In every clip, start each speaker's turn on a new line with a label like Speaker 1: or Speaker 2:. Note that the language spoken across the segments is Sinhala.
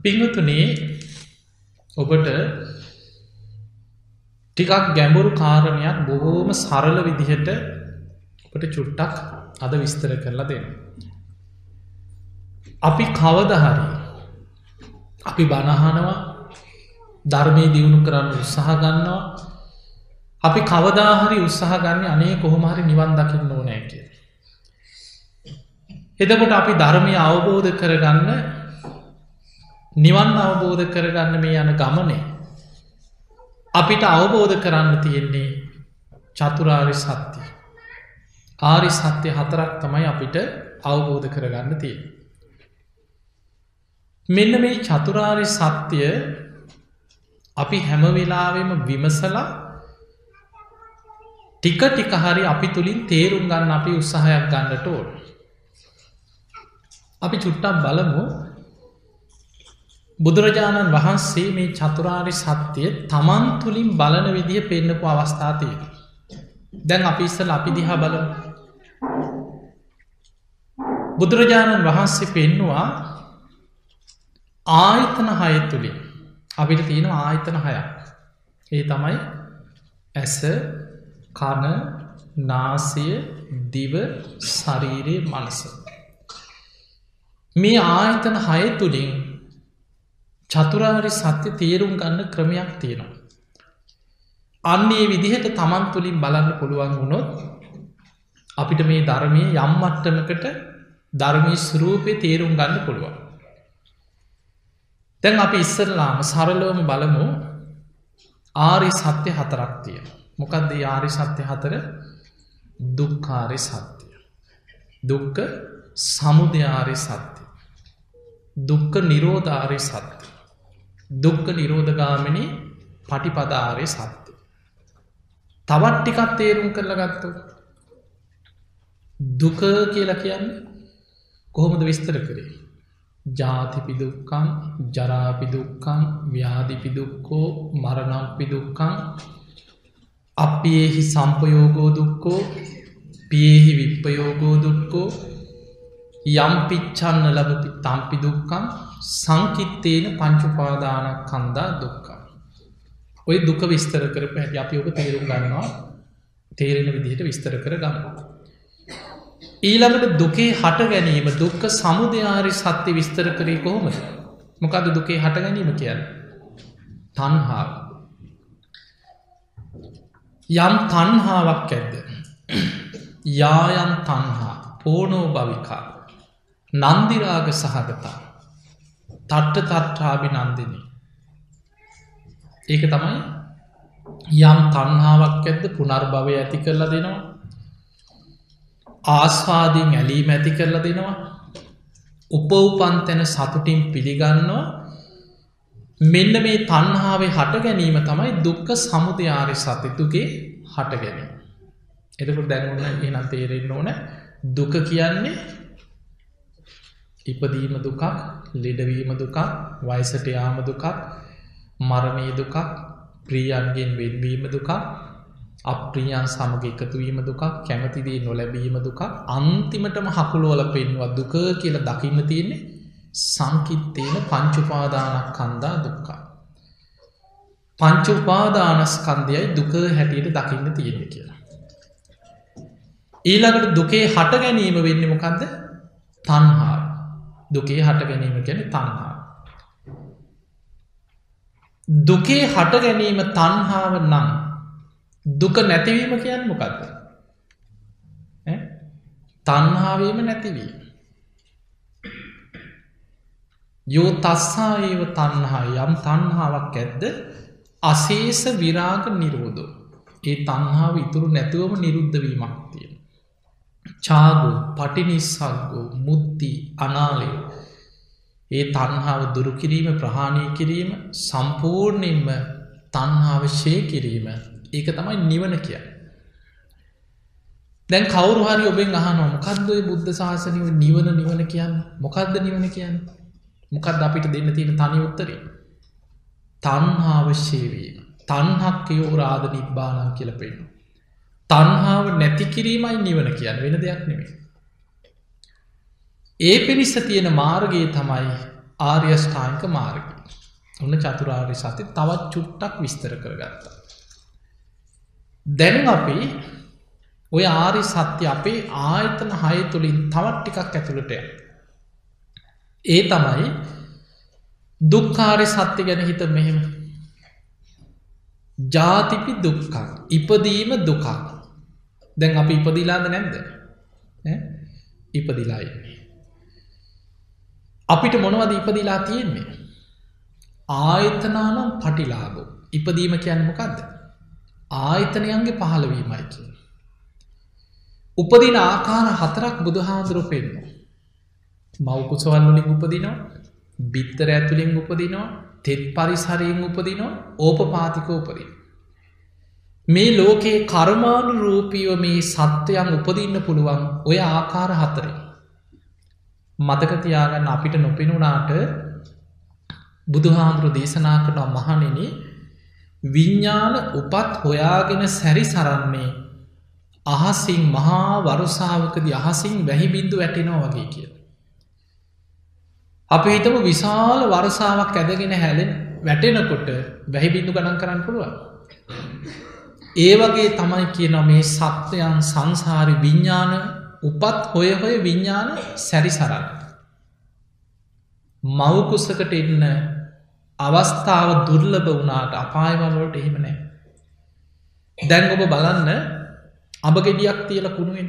Speaker 1: පිංහතුනේ ඔබට ටිකක් ගැඹුරු කාරණයක් බොහෝම සරල විදිහට ඔට චුට්ටක් අද විස්තර කරලා දෙන්න. අපි කවදහරි අපි බණහනවා ධර්මය දියුණු කරන්න උත්සාහ ගන්නවා අපි කවදාහරි උත්සාහ ගන්න අනේ කොහොමහරි නිවන් දකින්න ඕනෑ කිය. එදකොට අපි ධර්මය අවබෝධ කරගන්න නිවන් අවබෝධ කරගන්න මේ යන ගමනේ අපිට අවබෝධ කරන්න තියෙන්නේ චතුරාරි සත්‍යය. ආරි සත්‍යය හතරක් තමයි අපිට අවබෝධ කරගන්න තිය. මෙන්න මේ චතුරාරි සත්‍යය අපි හැමවෙලාවෙම විමසලා ටික ටික හරි අපි තුළින් තේරුම් ගන්න අපි උත්සාහයක් ගන්නට ඕන. අපි චුට්ටක් බලමු බුදුරජාණන් වහන්සේ මේ චතුරාරි සත්‍යය තමන් තුළින් බලන විදිහ පෙන්න්නපු අවස්ථාතිය. දැන් අපි ඉස්සල අපි දිහා බල බුදුරජාණන් වහන්සේ පෙන්නවා ආයතන හය තුළින්. අපිට තියෙන ආයතන හයක්. ඒ තමයි ඇස කන නාසය දිව ශරීරය මනස. මේ ආයතන හය තුළින් චතුරාරි සත්‍ය තේරුම් ගන්න ක්‍රමයක් තියෙනවා. අන්නේ විදිහට තමන් තුළින් බලන්න පුළුවන් වුණොත් අපිට මේ ධර්මය යම්මට්ටමකට ධර්මී ස්රූපය තේරුම් ගන්න පුළුවන්. දැන් අපි ඉස්සරලාම සරලෝම බලමු ආරි සත්‍ය හතරක් තියෙන. මොකක්ද ආරි සත්‍ය හතර දුක්කාරි සත්‍යය. දුක්ක සමුදයාරි සත්‍යය. දුක්ක නිරෝධාරි සත්‍ය. දුක්ක නිරෝධගාමිනි පටිපදාරය සත්‍යය. තවත් ටිකත් තේරුම් කරල ගත්තු. දුක කියලා කියන්න කොහොමද විස්තර කරේ. ජාතිපිදුක්කන් ජරාපිදුක්කන් ව්‍යාධිපිදුක්කෝ මරණම්පිදුක්කන් අපේහි සම්පයෝගෝ දුක්කෝ පියෙහි විප්පයෝගෝ දුක්කෝ යම් පිච්චන්න ලබපි තම්පි දුක්කම් සංකිත්තේන පංචුපාදානක් කන්දා දුක්කා. ඔය දුක විස්තර කරප හැටි අපි ඕක තේරුම් ගන්නවා තේරෙන විදිහට විස්තර කර ගන්න. ඊළඟට දුකේ හට ගැනීම දුක්ක සමුදයාරි සත්‍ය විස්තර කරේ කොහොමද. මොකද දුකේ හට ගැනීම කියන්න. තන්හා යම් තන්හාාවක් ඇද්ද. යායන් තන්හා පෝනෝ භවිකා නන්දිරාග සහගතා තට්ට තට්ටාබි නන්දිනී ඒක තමයි යම් තන්හාාවක් ඇද්ද පුනර්භවය ඇති කරලා දෙනවා. ආස්වාදීන් ඇලීම ඇති කරලා දෙනවා. උපවපන් තැන සතුටින් පිළිගන්නවා. මෙන්න මේ තන්හාාවේ හට ගැනීම තමයි දුක්ක සමුදයාරි සතිතුගේ හට ගැනීම. එතකට දැනුන්න එන තේරෙන්න්න ඕන? දුක කියන්නේ ඉපදීම දුකක් ලෙඩවීම දුකක් වයිසට යාම දුකක් මරණී දුකක් ප්‍රියන්ගෙන් වෙන්වීම දුකක් අප්‍රියන් සමග එකතුවීම දුකක් කැමතිදී නොලැබීම දුකක් අන්තිමටම හකුළුවල පෙන්වා දුක කියල දකින්න තියෙන්නේ සංකිත්තේන පංචුපාදානක් කන්දා දුක්කා. පංචුපාදානස්කන්දයයි දුක හැටියට දකින්න තියෙන කියලා. ඊළඟට දුකේ හට ගැනීම වෙන්න මොකක්ද තන්හා දුකේ හට ගැනීම ගැන තන්හා. දුකේ හට ගැනීම තන්හාාව නම් දුක නැතිවීම කියන්න මොකක්ද තන්හාවීම නැතිවී. යෝ තස්සා ඒව තන්හා යම් තන්හාාවක් ඇද්ද අසේස විරාග නිරෝධෝ ඒ තන්හාාව ඉතුරු නැතුවම නිරුද්ධවීමක් තියෙන. චාගු පටිනිස්සක්ගෝ මුද්දී අනාලය. ඒ තන්හාාව දුරුකිරීම ප්‍රහාණය කිරීම සම්පූර්ණයෙන්ම තන්හාාවශය කිරීම. ඒක තමයි නිවන කිය. දැන් කවරු හරි ඔබෙන් අහන මොකක්දේ බුද්ධ ශාසනව නිවන නිවන කියන්න? මොකක්ද නිවන කියන්න? මොකක්ද අපිට දෙන්න තියෙන තනි උත්තරේ? තන්හාවශ්‍යවීම තන්හක්කයෝ රාධ නිබ්බානන් කියලපෙන්න්න. තන්හාාව නැති කිරීමයි නිවන කියන්න වෙන දෙයක් නෙමේ. ඒ පිණිස්ස තියෙන මාර්ගයේ තමයි ආර්යෂ්ඨාංක මාර්ග ඔන්න චතුරාර්ය සති තවත් චුට්ටක් විස්තර කරගත්තා. දැන් අපි ඔය ආරි සත්‍ය අපේ ආයතන හය තුළින් තවත් ටිකක් ඇතුළටය. ඒ තමයි දුක්කාරි සත්‍ය ගැන හිත මෙහෙම ජාතිපි දුක්කක් ඉපදීම දුකක් දැන් අපි ඉපදිලාද නැද්ද? ඉපදිලායින්නේ අපිට මොනවද ඉපදිලා තියෙන්නේ? ආයතනානම් පටිලාබෝ ඉපදීම කියන්න මොකක්ද ආයතනයන්ගේ පහළවීමයි කිය උපදින ආකාර හතරක් බුදුහාදුරු පෙන්න්න මවකුසවල් වලින් උපදිනවා බිත්තර ඇතුළින් උපදිනවා තෙත් පරිසරයෙන් උපදිනවා ඕපපාතික උපදින. මේ ලෝකයේ කර්මාණු රූපීව මේ සත්වයන් උපදින්න පුළුවන් ඔය ආකාර හතරේ. මතකතියාගන්න අපිට නොපෙනුනාට බුදුහාමුදුරු දේශනා කරනවා මහනෙන විඤ්ඥාන උපත් හොයාගෙන සැරි සරන්නේ අහසින් මහා වරුසාාවකද අහසින් වැහිබින්දු වැටෙනවා වගේ කිය. අප හිතම විශාල වරසාාවක් ඇදගෙන හැලෙන් වැටෙනකොට වැහිබිඳු ගණන් කරන්න පුළුවන්. ඒ වගේ තමයි කියන මේ සත්වයන් සංසාරි විඤ්ඥාන උපත් හොය හොය විඤ්ඥාන සැරිසරන්න. මවකුසකට එන්න අවස්ථාව දුර්ලභ වනාට අපායවලට එහෙම නෑ. දැන් ඔබ බලන්න අබගෙඩියක් තියල කුණුවෙන්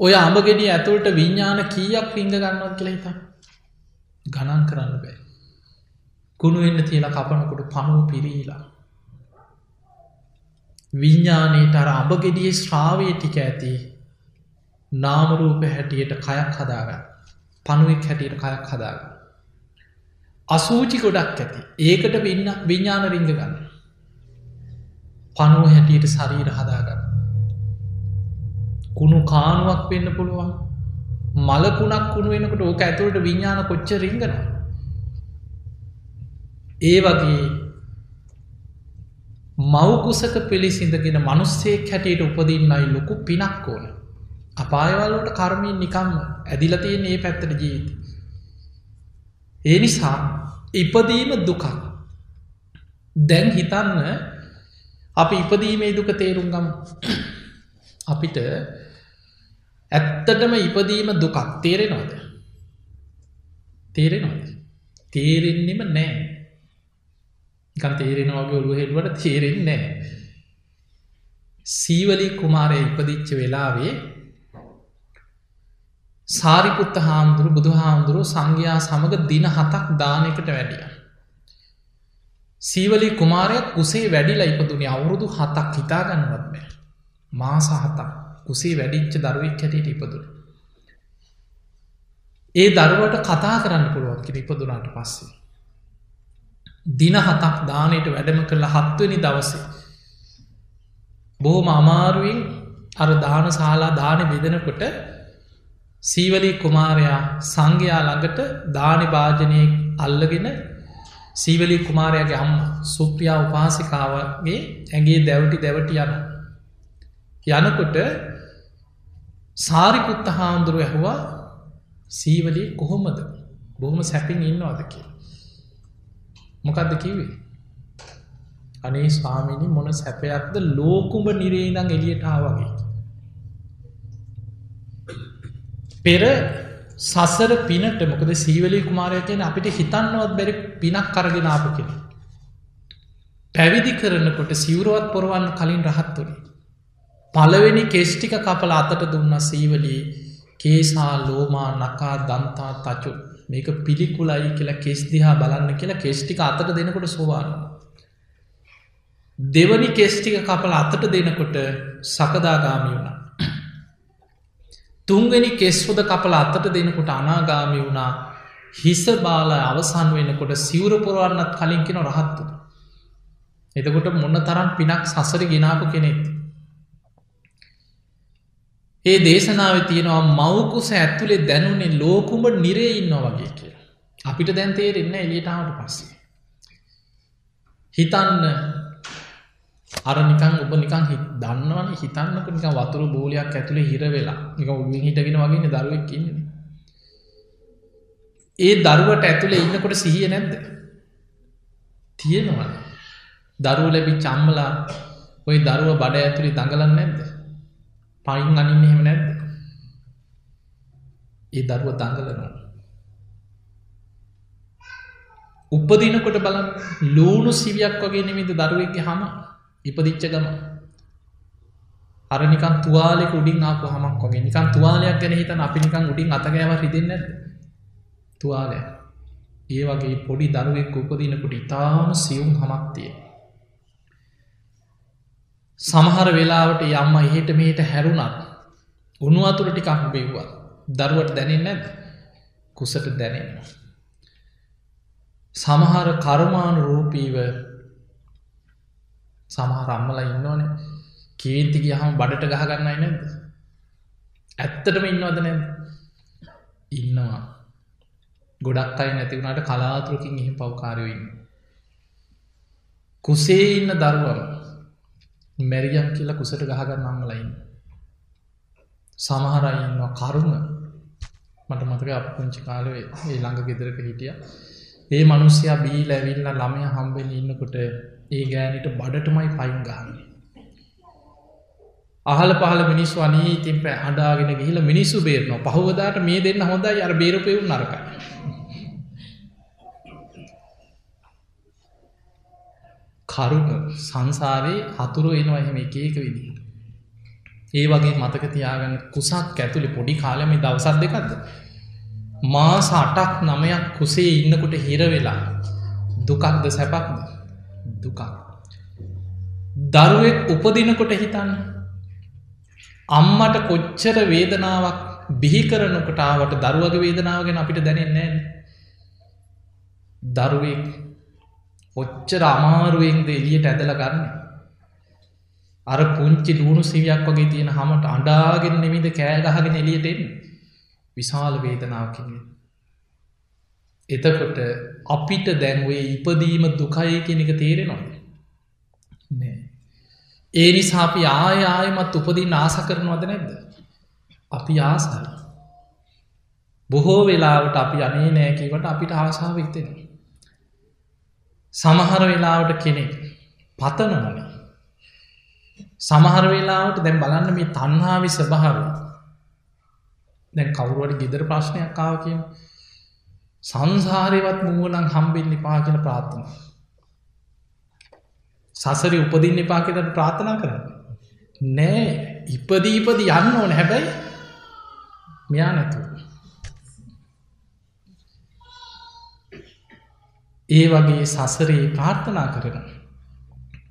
Speaker 1: ඔය අඹගෙඩිය ඇතුළට විඤ්ඥාන කීයක් පිංග ගන්නවත් කියලා හිතා ගණන් කරන්න බෑ. කුණු වෙන්න තියලා කපනකොට පනුව පිරීලා. විඤ්ඥානයට අර අඹගෙඩිය ශ්‍රාවය ටික ඇති නාමරූප හැටියට කයක් හදාගන්න පනුවෙක් හැටියට කයක් හදාගන්න. අසූචි ගොඩක් ඇති ඒකට විඤ්ඥාන රිංග ගන්න. පනුව හැටියට සරීර හදාගන්න. කුණු කානුවක් වෙන්න පුළුවන් මලකුණක් කුණු වෙනකට ඕක ඇතුළට විඤ්ඥාන කොච්ච රිංගන ඒ වගේ මවකුසක පිළිසිඳගෙන මනුස්සේ හැටියට උපදින්නයි ලොකු පිනක් ඕන. අපායවල්ලට කර්මීන් නිකම්ම ඇදිලතියෙන් ඒ පැත්තට ජීවිත. ඒ නිසා ඉපදීම දුකක්. දැන් හිතන්න අපි ඉපදීමේ දුක තේරුම් ගම්. අපිට ඇත්තටම ඉපදීම දුකක් තේරෙනවාද? තේරෙනවාද? තේරෙන්නෙම නෑ. එකන් තේරෙනවාගේ ඔළුව හෙළුවට තේරෙන් නෑ සීවලි කුමාරය ඉපදිච්ච වෙලාවේ සාරිපුත්ත හාමුදුරු බුදු හාමුදුරුව සංඝයා සමඟ දින හතක් දානකට වැඩිය. සීවලි කුමාරයක් කුසේ වැඩිලා ඉපදුනේ අවුරුදු හතක් හිතාගන්නවත් බෑ. මාස හතක් කුසේ වැඩිච්ච දරුවෙක් හැටියට ඉපදුන. ඒ දරුවට කතා කරන්න පුළුවන් කිර ඉපදුනාට පස්සේ. දින හතක් දානයට වැඩම කරලා හත්වනි දවසේ. බොහොම අමාරුවෙන් අර දාන ශාලා දාන බෙදනකොට සීවලී කුමාරයා සංඝයා ළඟට දානි භාජනය අල්ලගෙන සීවලී කුමාරයාගේ අම්ම සුප්‍රියා උපාසිකාවගේ ඇගේ දැවටි දැවටි යන. යනකොට සාරිපුත්ත හාමුදුරුව ඇහවා සීවලී කොහොමද බොහොම සැපින් ඉන්නවාද කිය. මොකක්ද කිවේ. අනේ ස්වාමිනි මොන සැපයක්ද ලෝකුඹ නිරේදං එලියටා වගේ. පෙර සසර පිනට මොකද සීවලී කුමාරය කියන අපිට හිතන්නවත් බැරි පිනක් කරගෙන ආපු කෙන. පැවිදි කරනකොට සිවරුවත් පොරවන්න කලින් රහත්තුරේ. පළවෙනි කෙස්්ටික කපල අතට දුන්න සීවලී කේසා ලෝමා නකා දන්තා තචු මේක පිළිකුලයි කියලා කෙස් දිහා බලන්න කියලා කෙස්්ටික අතට දෙනකොට සෝවාන. දෙවනි කෙස්්ටික කපල අතට දෙනකොට සකදාගාමි වුණ. තුන්ගනි කෙස්හොද කපල අතට දෙනකොට අනාගාමි වුණා හිස බාල අවසන් වෙනකොට සිවරපුරුවන්නත් කලින් කෙන රහත්තු. එතකොට මොන්න තරම් පිනක් සසර ගෙනාපු කෙනෙත්. ඒ දේශනාව තියෙනවා මවකුස ඇත්තුලේ දැනුනේ ලෝකුඹ නිරේ ඉන්න වගේ කිය. අපිට දැන් තේරෙන්න එලියටාවට පස්සේ. හිතන්න අර නිකන් ඔබ නිකන් හි දන්නවන හිතන්නක නික වතුර බෝලයක් ඇතුළේ හිර වෙලා නික උමින් හිටගෙන වගේන දරුවෙක් ඉන්න. ඒ දරුවට ඇතුළේ ඉන්නකොට සිහිය නැද්ද තියෙනවා දරුව ලැබි චම්මලා ඔය දරුව බඩ ඇතුළි දඟලන්න නැද්ද පයින් අනින්න එහෙම නැද්ද? ඒ දරුව දඟලනවා. උපදිනකොට බලන් ලූුණු සිවියක් වගේ නෙමිද දරුවෙක්ගේ හම? ඉපදිච්ච ගම අරනිකන් තුවාලෙක උඩින් ආපු හමක් වගේ. නිකන් තුවාලයක් ගැන හිතන අපි නිකන් උඩින් අතගෑව හිදන්න තුවාලය ඒ වගේ පොඩි දරුවෙක් උපදිනකොට ඉතාම සියුම් හමක්තිය සමහර වෙලාවට යම්ම එහෙට මෙට හැරුණත් උණු අතුර ටිකක් බෙව්වා දරුවට දැනෙන් නැද කුසට දැනෙනවා සමහර කර්මාණු රූපීව සමහර අම්මල ඉන්නවනේ. කේන්ති ගියහම බඩට ගහගන්නයි නැද ඇත්තටම ඉන්නවද නැද ඉන්නවා. ගොඩක් අයි නැතිවුණට කලාතුරකින් එහි පවකාරයඉන්න කුසේ ඉන්න දරුවම මැරියම් කියලා කුසට ගහගන්න අම්මලයින්න සමහරයින්නවා කරුණ මට මතක අප පුංචි කාලවේ ඒ ළඟ ගෙදරක හිටිය. ඒ මනුස්්‍යයා බී ලැවිල්ල ළමය හම්බෙන ඉන්නකොට ඒ ගෑනට බඩටමයි පයින් ගහන්නේ. අහල පහල මිනිස්සු අනීතින් පැ හඩාගෙන ගිහිල මිනිස්සු බේරනවා. පහුවදාට මේ දෙන්න හොඳයි. අර බේරපයවු නරක කරුණ සංසාරයේ හතුරු එනවා එහෙම එක එක විදි ඒ වගේ මතක තියාගන්න කුසක් ඇතුළි පොඩි කාලම දවසත් දෙකක්ද? මාස අටක් නමයක් කුසේ ඉන්නකොට හිරවෙලා දුකක්ද සැපක්ද? දුකක්. දරුවෙක් උපදිනකොට හිතන්න. අම්මට කොච්චර වේදනාවක් බිහිකරනකොටාවට දරුවගේ වේදනාව ගැන අපිට දැනෙන්නේ දරුවෙක් ඔච්චර අමාරුවෙන්ද එලියට ඇදල ගන්න? අර පුංචි ලුණු සිවියක් වගේ තියෙන හමට අඩාගෙන නෙමිද කෑගහගෙන එලියටෙන් විශාල වේදනාවකින් එතකොට අපිට දැන්වේ ඉපදීම දුකයි කෙනෙක තේරෙනවා නෑ. ඒ නිසා අපි ආය ආයමත් උපදින් ආස කරනවද නැද්ද? අපි ආසයි. බොහෝ වෙලාවට අපි අනේ නෑකීවට අපිට ආසාාව ඉතෙන සමහර වෙලාවට කෙනෙක් පතනවන සමහර වෙලාවට දැන් බලන්න මේ තන්හාවි ස්භාව දැන් කවරුවට ගෙදර ප්‍රශ්නයක් කාව කිය සංසාරයවත් මුවනං හම්බෙන් නිපා කියල ප්‍රාත්තුනා සසරි උපදින්න එපා කියලට ප්‍රාථනා කරන්න. නෑ ඉපදීපද යන්න ඕන හැබැයි මෙයා නැතු. ඒ වගේ සසරේ ප්‍රාර්ථනා කරන.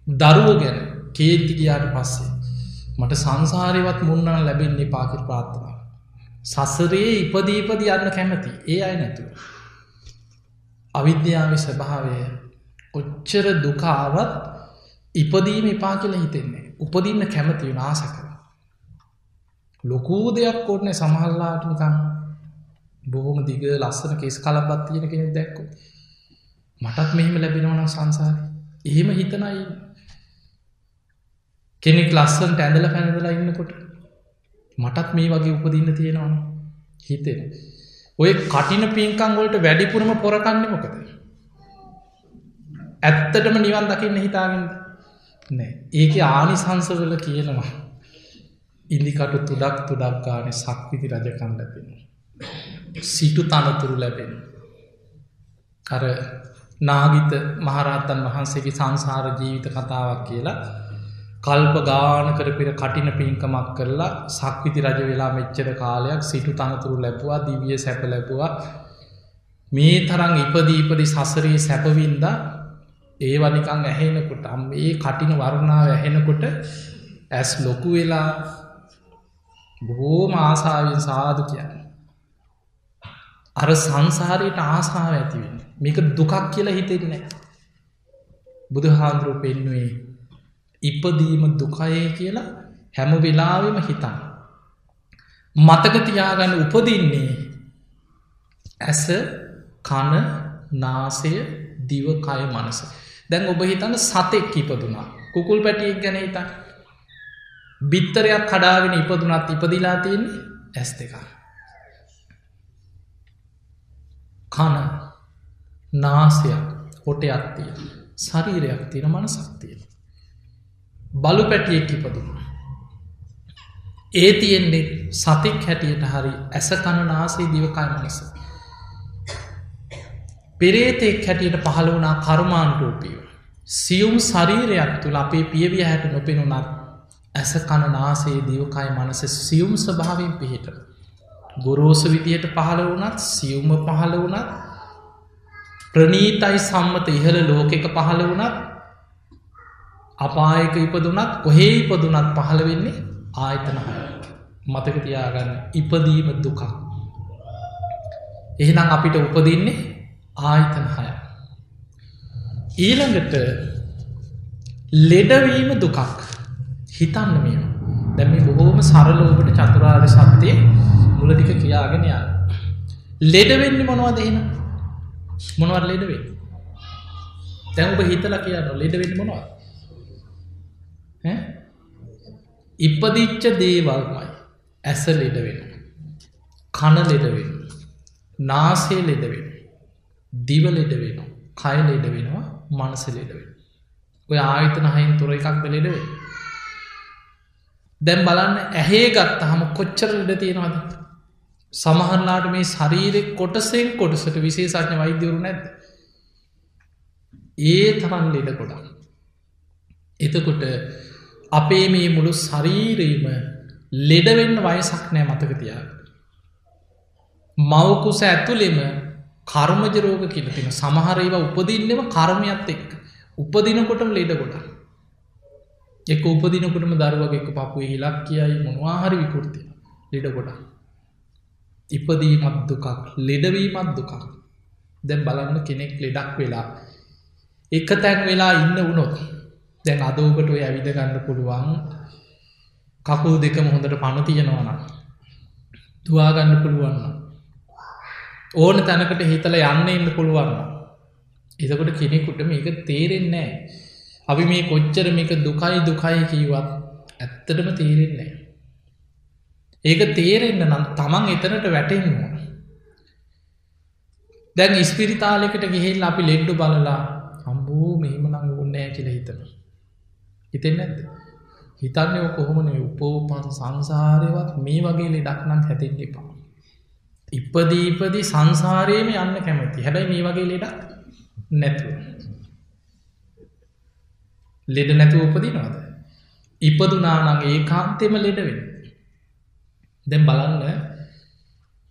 Speaker 1: දරුව ගැන කේන්ති ගියාට පස්සේ මට සංසාරයවත් මුන්නන ලැබෙන්නේ පාකිර ප්‍රාර්ථනා. සසරයේ ඉපදීපද යන්න කැමති ඒ අයි නැතුව. අවිද්‍යාව ස්වභාවය ඔච්චර දුකාවත් ඉපදීම එපා කියලා හිතෙන්නේ උපදින්න කැමති නාස කර ලොකූ දෙයක් ඕටන සමහල්ලාට නිකන් බොහොම දිග ලස්සන කෙස් කලබත් තියෙන කෙනෙ දැක්කු මටත් මෙහෙම ලැබෙනවන සංසාර. එහෙම හිතනයි. කෙනෙක් ලස්සන්ට ඇඳල පැනදලා ඉන්නකොට මටත් මේ වගේ උපදින්න තියෙනවන හිතෙන. ඔය කටින පින්කං වලට වැඩිපුරම පොරකන්නේ මොකද? ඇත්තටම නිවන් දකින්න හිතාගෙන්ද? නෑ. ඒක ආනිසංසවල කියනවා ඉදිකටු තුඩක් තුඩක් ගාන සක්විති රජකන් ලැබෙන. සිටු තනතුරු ලැබෙන. අර නාගිත මහරහත්තන් වහන්සේගේ සංසාර ජීවිත කතාවක් කියලා කල්ප ගාන කරපිර කටින පින්කමක් කරලා සක්විති රජ වෙලා මෙච්චර කාලයක් සිටු තනතුරු ලැබවා දිවිය සැප ලැබවා මේ තරං ඉපදීපදි සසරයේ සැපවින්දා ඒ වනිකං ඇහෙනකොට අම් ඒ කටින වරුණාව ඇහෙනකොට ඇස් ලොකු වෙලා බොහෝම ආසාාවෙන් සාධ කියන්න. අර සංසාරයට ආසාාව ඇතිවෙන මේක දුකක් කියලා හිතෙන්නේ. බුදුහාන්දුරුව පෙන්නුවේ ඉපදීම දුකයේ කියලා හැම වෙලාවෙම හිතන්න. මතකතියාගන්න උපදින්නේ ඇස කන නාසය දිවකය මනස. දැන් ඔබ හිතන්න සතෙක් ඉපදුනා කුකුල් පැටියෙක් ගැන හිතන් බිත්තරයක් කඩාගෙන ඉපදුනත් ඉපදිලා තියෙන්නේ ඇස් දෙක කන නාසයක් හොටයක් තිය ශරීරයක් තියෙන මනසක් තියෙන බලු පැටියෙක් ඉපදුන ඒ තියෙන්නේ සතෙක් හැටියට හරි ඇස කණ නාසේ දිවකාය මනස. පෙරේතෙක් හැටියට පහළ වනා කර්මාන්ටෝපියෝ සියුම් ශරීරයක් තුළ අපේ පියවිය හැට නොපෙනුනත් ඇස කණනාසේ දිවකයි මනස සියුම් ස්වභාවෙන් පිහිට. ගොරෝස විදියට පහළ වනත් සියුම්ම පහළ වනත් ප්‍රනීතයි සම්මත ඉහළ ලෝකෙක පහළ වනත් අපායක ඉපදුනත් කොහේ ඉපදුනත් පහළ වෙන්නේ ආයතන හය මතක තියාගන්න ඉපදීම දුකක්. එහෙනම් අපිට උපදින්නේ ආයතන හය ඊළඟට ලෙඩවීම දුකක්. හිතන්න මේ දැම බොහෝම සරලෝකට චතුරාර්ය සත්‍යය මුලටික කියාගෙන ය ලෙඩවෙන්න මොනවද එන මොනවත් ලෙඩවේ තැන්බ හිතල කියන්න ලෙඩවෙන්න මොනවා ඉපදිච්ච දේවල්මයි. ඇස ලෙඩවෙන කණ ලෙඩවෙන නාසේ ලෙඩවෙන දිව ලෙඩවෙන කය ලෙඩ වෙනවා. මනස ලෙඩවෙන ඔය ආයතන හයින් තොර එකක්ද ලෙඩවේ දැම් බලන්න ඇහේ ගත්ත හම කොච්චර ලෙඩ තියෙනවාද? සමහරලාට මේ ශරීරෙක් කොටසෙන් කොටසට විශේෂඥ වෛද්‍යවරු නැද්ද? ඒ තරන් ලෙඩ කොඩා එතකොට අපේ මේ මුළු ශරීරීම ලෙඩවෙන්න වයසක් නෑ මතක තියා මවකුස ඇතුළෙම කර්මජරෝග කියලතින සමහර ඒවා උපදින්නෙම කර්මයත් එක් උපදිනකොටම ලෙඩ ගොඩා එක උපදිනකොටම දරුවගෙක් පපුේ හිලක් කියයි මොනවාහරි විකෘති ලෙඩ ගොඩා ඉපදීමත් දුකක් ලෙඩවීමත් දුකක්. දැන් බලන්න කෙනෙක් ලෙඩක් වෙලා එක තැන් වෙලා ඉන්න වුණොත් දැන් අදෝකට ඔය ඇවිද ගන්න පුළුවන් කකුල් දෙකම හොඳට පණ තියෙනවන තුවාගන්න පුළුවන්න ඕන තැනකට හිතල යන්න ඉන්න පුළුවන්න එතකොට කෙනෙකුට මේක තේරෙන්නේ අපි මේ කොච්චර මේක දුකයි දුකයි කීවත් ඇත්තටම තේරෙන්නේ ඒක තේරෙන්න නම් තමන් එතනට වැටෙන්වා දැන් ඉස්පිරිතාලෙකට ගිහිල් අපි ලෙඩ්ඩු බලලා හම්බූ මෙහිම නං ඕන්නෑ කියල හිතන. හිතෙන් ඇත්ද හිතන්නේ කොහොමන? උපෝපන් සංසාරයවත් මේ වගේ ලෙඩක් නම් හැතිෙන් එපා. ඉපදීපදි සංසාරයම යන්න කැමති. හැබැයි මේ වගේ ලෙඩක් නැතුව. ලෙඩ නැතුව උපදිනවාද? ඉපදුනානං ඒ කාන්තෙම ලෙඩවෙන් දැම් බලන්න.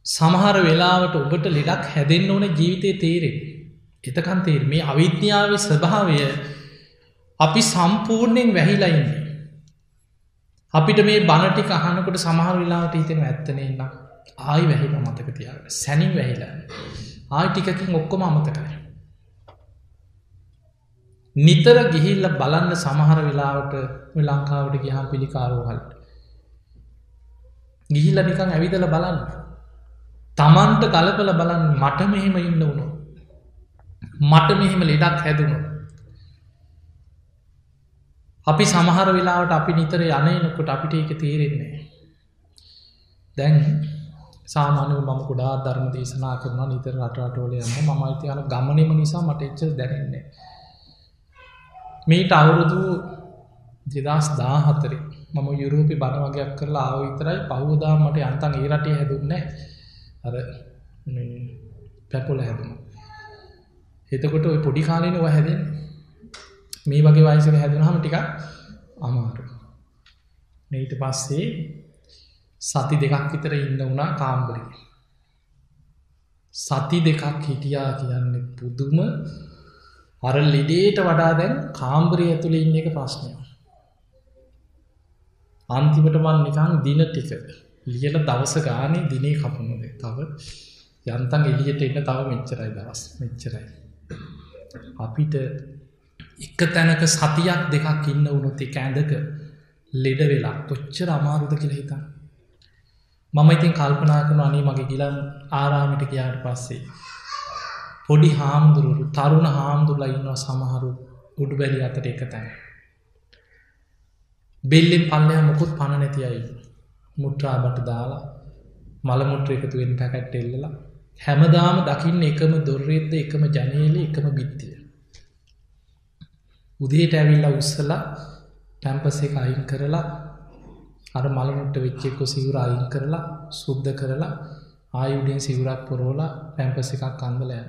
Speaker 1: සමහර වෙලාවට ඔබට ලෙඩක් හැදෙන්න්න ඕන ජීවිතය තේරෙන් එතකන් තේර මේ අවිද්‍යාව ස්වභාවය අපි සම්පූර්ණයෙන් වැහිලයින්නේ අපිට මේ බණටි අහනකට සමහර වෙලාට හිතෙන ඇත්තනෙන්න ආයි වැහිල මතක තියාට සැනින් වැහිලා. ආයි ටිකකින් ඔක්කොම අමතකයි නිතර ගිහිල්ල බලන්න සමහර වෙලාවට ලංකාවට ගිහා පිළිකාරෝහල්ට ගිහිල්ල නිකං ඇවිදල බලන්න. තමන්ට කලපල බලන්න මට මෙහෙම ඉන්න වුණු මට මෙහෙම ලෙඩක් හැදුණු අපි සමහර වෙලාවට අපි නිතර යනයනකොට අපිට ඒක තේරෙන්නේ දැන් සාමානය මම කුඩා ධර්ම දේශනා කරන නිතර රටරටෝල යන්න මම අයිතියන ගමනම නිසා මට එච්ච දැනෙන්නේ මීට අවුරුදු දෙදස් දා හතරේ මම යුරෝපි බණ වගේයක් කරලා ආව විතරයි. පහුදා මට අන්තන් ඒ රටේ හැදුන්න අර පැපොල හැදුණු. එතකොට ඔය පොඩි කාලෙන ඔය හැදෙන් මේ වගේ වයිසක හැදුනහම ටික අමාරු ඊට පස්සේ සති දෙකක් විතර ඉන්න වුණා කාම්බරි. සති දෙකක් හිටියා කියන්නේ පුදුම අර ලෙඩේට වඩා දැන් කාම්බරය ඇතුළ ඉන්න එක ප්‍රශ්නය අන්තිමට මන් නිකං දින ටික ලියල දවස ගානේ දිනේ කපනුද තව යන්තන් එලියට එන්න තව මෙච්චරයි දවස්. මෙච්චරයි. අපිට එක තැනක සතියක් දෙකක් ඉන්න වුණොත් එක ඇඳක ලෙඩ වෙලා කොච්චර අමාරුද කියලා හිතා මම ඉතින් කල්පනා කරන අනේ මගේ ගිලන් ආරාමිට ගයාට පස්සේ පොඩි හාමුදුරුවරු තරුණ හාමුදුරලා ඉන්නවා සමහරු උඩු බැලි අතට එක තැන බෙල්ලෙන් පල්ලය මොකුත් පණ නැති අයි මුට්‍රා බට දාලා මළමුට්‍ර එකතුවෙන් පැකැට් එල්ලලා හැමදාම දකින්න එකම දොර්රෙද්ද එකම ජනේල එකම බිත්තිය. උදේට ඇවිල්ල උස්සලා ටැම්පස එක අයින් කරලා අර මළමුට වෙච්චෙක්කො සිවුර අයින් කරලා සුද්ධ කරලා ආයුඩෙන් සිවුරක් පොරෝලා පැම්පස එකක් අන්දලයන.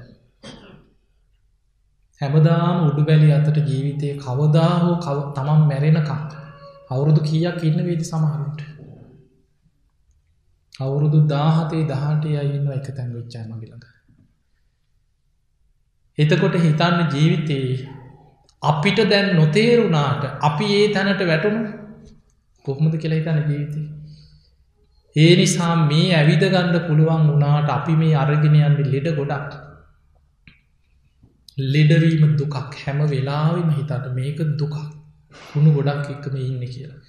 Speaker 1: හැමදාම උඩු බැලි අතට ජීවිතය කවදා හෝ කව තමන් මැරෙනකම් අවුරුදු කියක් ඉන්න වේදි සමහරුට. අවුරුදු දාහතේ දහටේ අයින්න එක තැන් වෙච්චා මගිලඟ. එතකොට හිතන්න ජීවිතයේ අපිට දැන් නොතේරුණාට අපි ඒ තැනට වැටුණු කොහොමද කියලා හිතන ජීවිතය. ඒ නිසා මේ ඇවිද ගණ්ඩ පුළුවන් වනාට අපි මේ අරගෙන යන්න ලෙඩ ගොඩක්. ලෙඩවීම දුකක් හැම වෙලාවිම හිතට මේක දුකක් හුණු ගොඩක් එක්කම ඉන්න කියලා.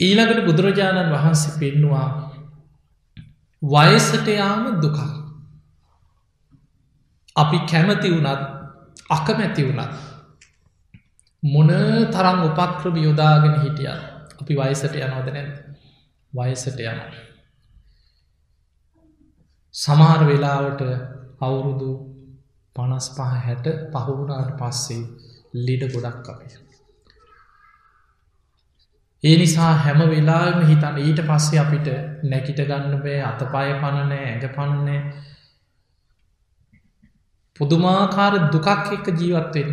Speaker 1: ඊළඟට බුදුරජාණන් වහන්සේ පෙන්නවා වයසට යාම දුකක්. අපි කැමති වුණත් අකමැති වුණත් මොන තරම් උපක්‍රම යොදාගෙන හිටිය අපි වයසට යනෝද නැද වයසට යන සමහර වෙලාවට අවුරුදු පනස් පහ හැට පහුුණාට පස්සේ ලිඩ ගොඩක් අපේ. ඒ නිසා හැම වෙලාම හිතන්න ඊට පස්සේ අපිට නැකිට ගන්න බෑ අතපාය පණනෑ ඇඟ පණනෑ පුදුමාකාර දුකක් එක්ක ජීවත්වෙන්න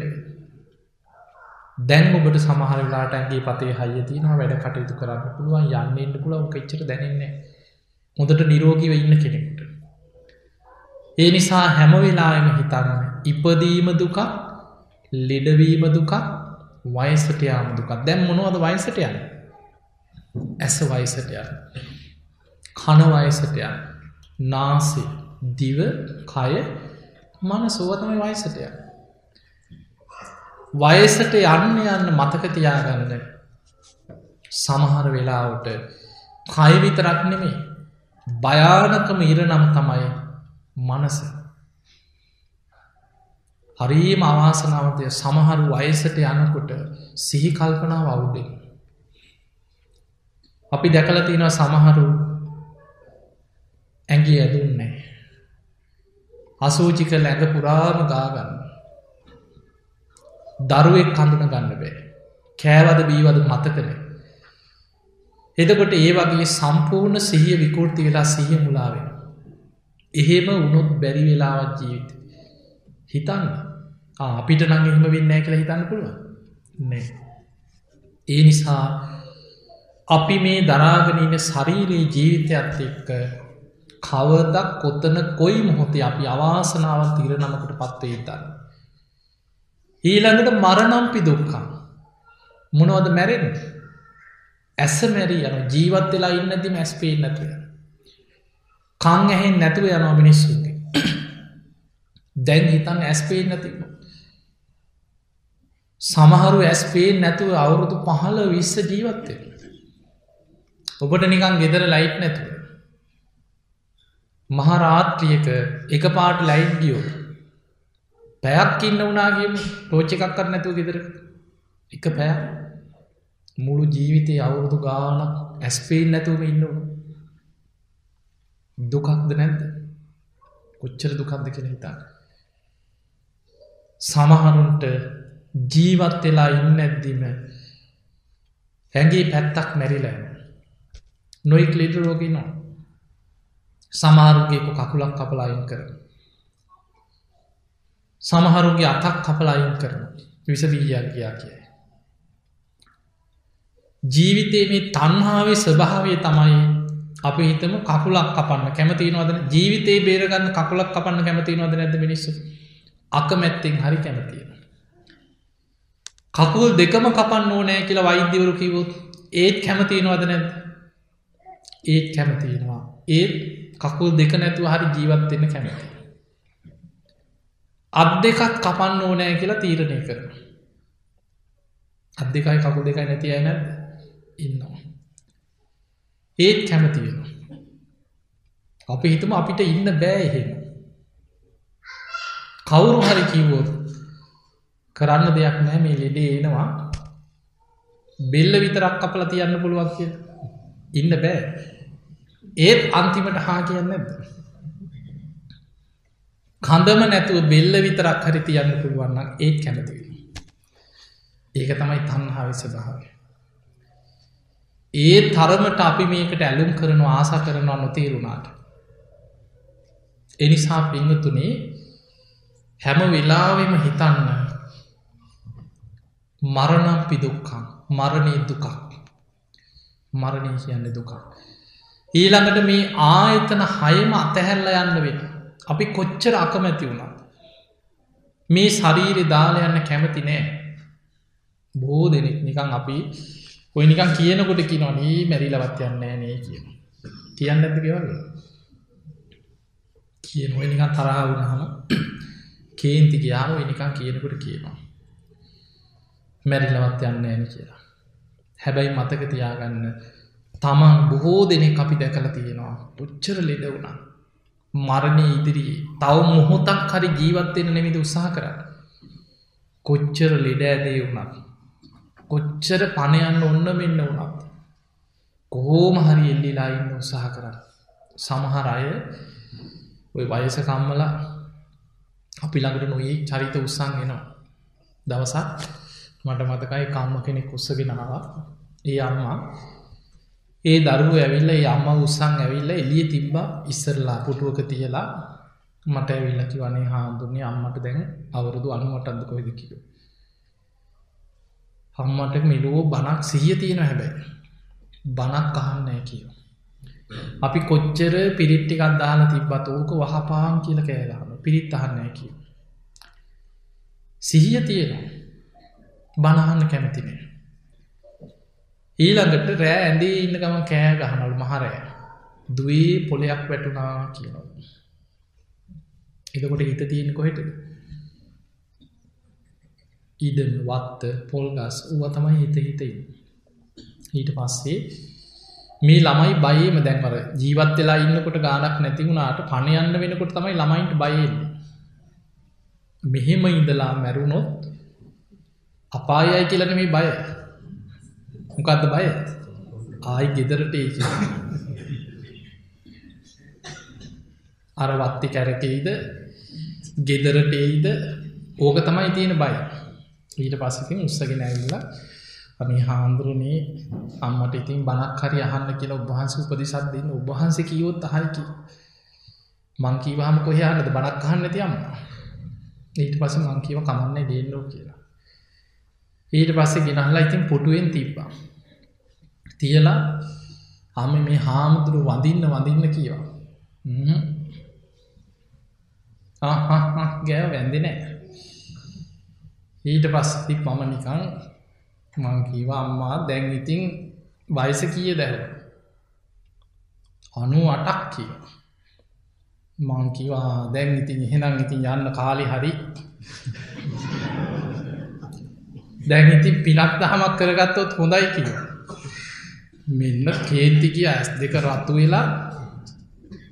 Speaker 1: දැන් ඔබට සමහර වෙලාට ඇගේ පතේ හය තියනවා වැඩ කටයුතු කරන්න පුළුවන් යන්නන්න පුළව එච්චර දැනන්නේ හොඳට නිරෝගීව ඉන්න කෙනෙකුට. ඒ නිසා හැම වෙලාම හිතන්න ඉපදීම දුකක් ලෙඩවීම දුකක් වයසට යාම දුකක්. දැම් මොනවද වයසට යන්න? ඇස වයසට යන්න. කන වයසට යන්න. නාසේ දිව කය මන සුවතම වයසට යන්න. වයසට යන්න යන්න මතකතියාගන්න සමහර වෙලාවට කයවිතරක් නෙමේ භයානකම ඉරනම් තමයි මනස. හරීම අවාසනාවතය සමහරු වයසට යනකොට සිහි කල්පනාව අවුඩෙන් අපි දැකල තියෙනවා සමහරු ඇගේ ඇදුන්නේ අසූචික ලැඟ පුරාම ගාගන්න දරුවෙක් කඳුන ගන්න බෑ. කෑවද බීවද මතකන. එදකොට ඒ වගේ සම්පූර්ණ සිහිය විකෘති වෙලා සිහිය මුලාවෙන. එහෙම උනොත් බැරි වෙලාවත් ජීවිත. හිතන්න අපිට නං එහෙම වෙන්නෑ කියලා හිතන්න පුළුව නෑ. ඒ නිසා අපි මේ දරාගනීන ශරීරයේ ජීවිතයත් එක්ක කවදක් කොත්තන කොයි මොහොතේ අපි අවාසනාවන් තීර නමකට පත්වේ දන්න. ඊළඟට මරණම්පි දුක්කා මොනවද මැරෙන් ඇස මැරී යන ජීවත් වෙලා ඉන්නදි මැස්පේ නැතුව කං ඇහෙන් නැතුව යනවා මිනිස්සුගේ දැන් හිතන් ඇස්පේ නැතිව සමහරු ඇස්පේ නැතුව අවුරුදු පහල විස්ස ජීවත්තය ඔබට නිකං ගෙදර ලයිට් නැතුව. මහරාත්‍රියක එක පාට ලයිට් ගියෝ පැයක් ඉන්න වනාගේම ටෝච්ච එකක් කර නැතුව ගෙදර. එක පෑ මුළු ජීවිතය අවුරුදු ගානක් ඇස්පේන් නැතුවම ඉන්නවන දුකක්ද නැද්ද? කොච්චර දුකක්ද කෙන හිතා සමහරුන්ට ජීවත් වෙලා ඉන්න ඇද්දීම ඇගේ පැත්තක් මැරිලෑම නොයික් ලෙඩ රෝගිනවා සමාරුගේක කකුලක් කපලායින් කරන සමහරුගේ අතක් කපලායින් කරන විසබීජයක් ගයා කිය. ජීවිතේ මේ තන්හාාවේ ස්වභාවය තමයි අපි හිතම කකුලක් කපන්න කැමතිනවද ජීවිතේ බේරගන්න කකුලක් කපන්න කැමතිනවද නැද මිනිස්සු? අකමැත්තෙන් හරි කැමතියෙන. කකුල් දෙකම කපන්න ඕනෑ කියලා වෛද්‍යවරු කිවොත් ඒත් කැමතිනවද නැද ඒත් කැමතිනවා ඒත් කකුල් දෙක නැතුව හරි ජීවත්වෙන්න කැමති. අත් දෙකත් කපන්න ඕනෑ කියලා තීරණය කරන. අත් දෙකයි කකු දෙකයි නැති අය නැද ඉන්නවා. ඒත් කැමතියෙන. අපි හිතම අපිට ඉන්න බෑ එහෙම. කවුරු හරි කිව්වෝත් කරන්න දෙයක් නෑ මේ ලෙඩේ එනවා බෙල්ල විතරක් කපල තියන්න පුළුවන් කිය ඉන්න බෑ ඒත් අන්තිමට හා කියන්න ඇද කඳම නැතුව බෙල්ල විතරක් හරි තියන්න පුළුවන්න ඒත් කැමතිවී. ඒක තමයි තන්හාවි ස්වභාවය. ඒ තරමට අපි මේකට ඇලුම් කරනවා ආස කරනවා නොතේරුණාට. එනිසා පිංහතුනේ හැම වෙලාවෙම හිතන්න මරණම් පිදුක්කම් මරණය දුකක් මරණය කියන්න දුකක්. ඊළඟට මේ ආයතන හයම අතහැල්ල යන්න වෙන. අපි කොච්චර අකමැති වුණා. මේ ශරීරි දාල යන්න කැමති නෑ. බෝ දෙනෙක් නිකං අපි ඔය නිකන් කියනකොට කි නොනී මැරිලවත් යන්නේ නේ කියන. කියන්න ඇති ගෙවල. කියන ඔය නිකන් තරහ වුණහම කේන්ති ගියාම නිකන් කියනකොට කියනවා. මැරිලවත් යන්න ඇන කියලා. හැබැයි මතක තියාගන්න තමන් බොහෝ දෙනෙක් අපි දැකල තියෙනවා පුච්චර ලෙඩ වුණා. මරණය ඉදිරී තව මොහොතක් හරි ජීවත්වෙන නෙමිද උත්සාහ කරන්න. කොච්චර ලෙඩ ඇදේ වුණත්. කොච්චර පණයන්න ඔන්න මෙන්න වුණත්. කොහෝම හරි එල්ලිලා ඉන්න උත්සාහ කරන්න. සමහර අය ඔය වයස කම්මල අපි ළඟට නොයි චරිත උත්සං එනවා. දවසක් මට මතකයි කම්ම කෙනෙක් උත්සගෙනවා ඒ අම්මා ඒ දරුව ඇවිල්ල අම්ම උත්සං ඇවිල්ල එලිය තිබ්බ ඉස්සරලා පුටුවක තියලා මට ඇවිල්ලකි වනේ හාමුදුරන්නේ අම්මට දැන් අවුරුදු අනුවටන්ද කොයිද කිලු. අම්මට මිලුවෝ බනක් සිහිය තියෙන හැබැයි. බනක් අහන්නෑ කියෝ. අපි කොච්චර පිරිට්ටිකක් දාලා තිබ්බත් ඕක වහපාන් කියල කෑගහම පිරිත් අහන්නෑ කිය. සිහිය තියෙනවා බණහන්න කැමතිනේ. ඊළඟට රෑ ඇඳේ ඉන්න ගම කෑ ගහනල් මහරය දුවේ පොලයක් වැටුනා කියනවා. එතකොට හිත තියෙන කොහෙට ඉඩම වත්ත පොල්ගස් ඌව තමයි හිත හිතයි. ඊට පස්සේ මේ ළමයි බයේම දැන්වර ජීවත් වෙලා ඉන්නකොට ගානක් නැති වුණාට පණ යන්න වෙනකොට තමයි ළමයින්ට බයෙන්නේ. මෙහෙම ඉඳලා මැරුණොත් අපායයි කියලන මේ බය. මොකක්ද බය? ආයි ගෙදරට ඒ අර වත්ති කැරකෙයිද? ගෙදරට එයිද? ඕක තමයි තියෙන බය. ඊට පස්සකින් උත්සගෙන ඇවිල්ලා අනි හාන්දුරනේ අම්මට ඉතින් බනක් හරි අහන්න කියලා උබහන්ස උපදිසත් දෙන්න. උබහන්ස කියවොත් අහයිකි මංකීවාහම කොහයානද බනක් අහන්න ඇති අම්ම ඊට පස මංකීව කමන්නේ දේන්නෝ කියලා. ඊට පස්සේ ගෙනහලා ඉතින් පොටුවෙන් තිබ්බා. තියලා අම මේ හාමුදුරු වඳින්න වඳින්න කියවා ගෑ වැන්දි නෑ. ඊට පස්සති මම නිකං මංකීව අම්මා දැන් ඉතින් වයස කිය දැහ අනු අටක් කිය මංකිවා දැන් ඉතින් එහෙනම් ඉතින් යන්න කාලි හරි. දැන් ඉතින් පිනක් දහමක් කරගත්තොත් හොඳයි කිය මෙන්න කේන්ති කිය ඇස් දෙක රත්තු වෙලා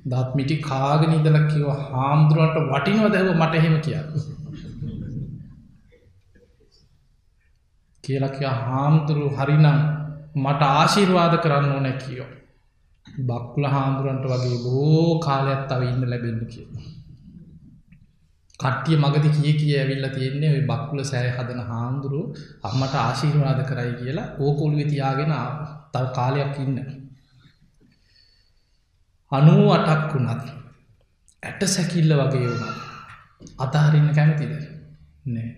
Speaker 1: දත්මිටි කාගෙන ඉදල කිව හාමුදුරුවන්ට වටිනව දැව මට එහෙම කිය කියලක හාමුදුරු හරිනම් මට ආශිර්වාද කරන්න ඕන කියෝ. බක්කුල හාමුදුරන්ට වගේ බෝ කාලයක් අව ඉන්න ලැබෙන්න කිය. කට්ටිය මගති කිය කිය ඇවිල්ල තියෙන්නේ ඔයි බක්කුල සෑ හදන හාමුදුරු අම්මට ආශීර්වාද කරයි කියලා ඕකොළු තියාගෙන තව කාලයක් ඉන්න. අනූ අටක් වුණත් ඇට සැකිල්ල වගේ වුණත් අතහරින්න කැමතිද නෑ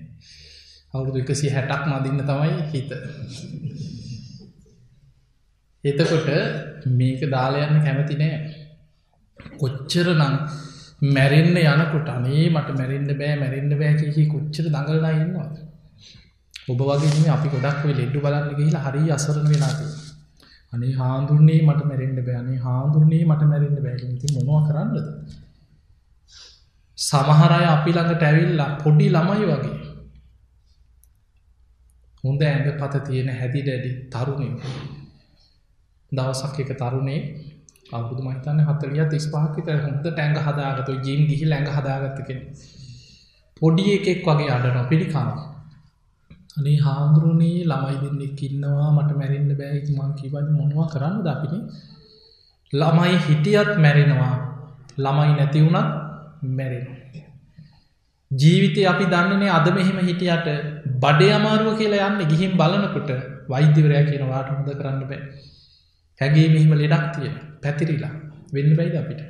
Speaker 1: අවුරුදු එකසි හැටක් මදින්න තමයි හිත. එතකොට මේක දාලයන්න කැමති නෑ. කොච්චර නම් මැරෙන්න්න යනකොට අනේ මට මැරෙන්න්න බෑ මැරෙන්න්න බෑකහි කොච්චර දඟලලා ඉන්නවා. ඔබ වගේ අපි ගොඩක් ලෙඩ්ඩු බලන්න ගහිලා හරි අසරන වෙලාති. අනේ හාදුරන්නේ මට මැරෙන්න්න බෑනේ හාදුරන්නේ මට මැරෙන්න්න බෑගති මොනවා කරන්නද. සමහරය අපි ළඟට ඇවිල්ලා පොඩි ළමයි වගේ හොඳ ඇඟ පත තියෙන හැදි ඩැඩි තරුණින් දවසක් එක තරුණේ අවුදු මහිතන්න හතලිය තිස් පාකිත හොඳ ටැඟ හදාගතු ජීම් ගිහි ඇඟ හදාගත්තකෙන පොඩි එකෙක් වගේ අඩන පිළිකාන අනේ හාමුදුරුවනේ ළමයි දෙන්නෙක් ඉන්නවා මට මැරෙන්න්න බෑ. මං කිවද මොනවා කරන්න දකින ළමයි හිටියත් මැරෙනවා. ළමයි නැති වුණත් මැරෙන ජීවිතය අපි දන්නනේ අද මෙහෙම හිටියට බඩේ අමාරුව කියලා යන්න ගිහිම් බලනකොට වෛද්‍යවරයා කියන වාට හොඳ කරන්න බෑ. හැගේ මෙහිම ලෙඩක් තියෙන පැතිරිලා වෙන්න බයිද අපිට?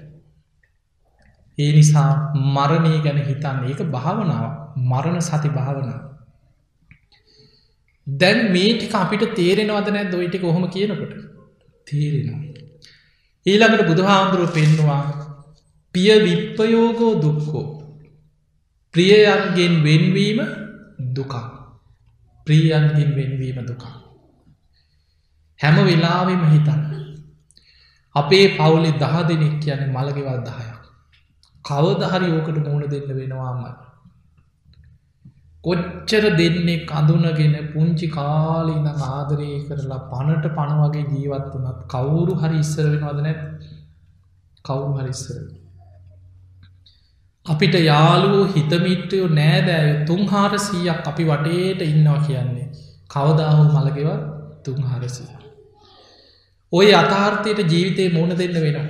Speaker 1: ඒ නිසා මරණය ගැන හිතන්න. ඒක භාවනාව. මරණ සති භාවනාව. දැන් මේටික අපිට තේරෙනවද නෑ දොයිටි කොහොම කියනකොට? තේරෙනවා. ඊළඟට බුදුහාමුදුරුව පෙන්නවා පිය විප්පයෝගෝ දුක්කෝ ප්‍රියයන්ගෙන් වෙන්වීම දුකා ප්‍රියයන්ගෙන් වෙන්වීම දුකා හැම වෙලාවෙම හිතන්න. අපේ පවුලෙ දහ දෙනෙක් කියන මළගෙවල් දහයක්. කවදහරි ඕකට මුණ දෙන්න වෙනවාමයි. කොච්චර දෙන්නේ කඳුනගෙන පුංචි කාලීන ආදරය කරලා පණට පණ වගේ ජීවත් වනත් කවුරු හරි ඉස්සර වෙනවද නැත්? කවුරු හරිස්සර අපිට යාලුවෝ හිතමිට්ටයෝ නෑදෑය තුන්හාර සීයක් අපි වටේට ඉන්නවා කියන්නේ. කවදාහු මළගෙව තුන්හාරසිය ඔය අතාර්ථයට ජීවිතය මුණ දෙන්න වෙනවා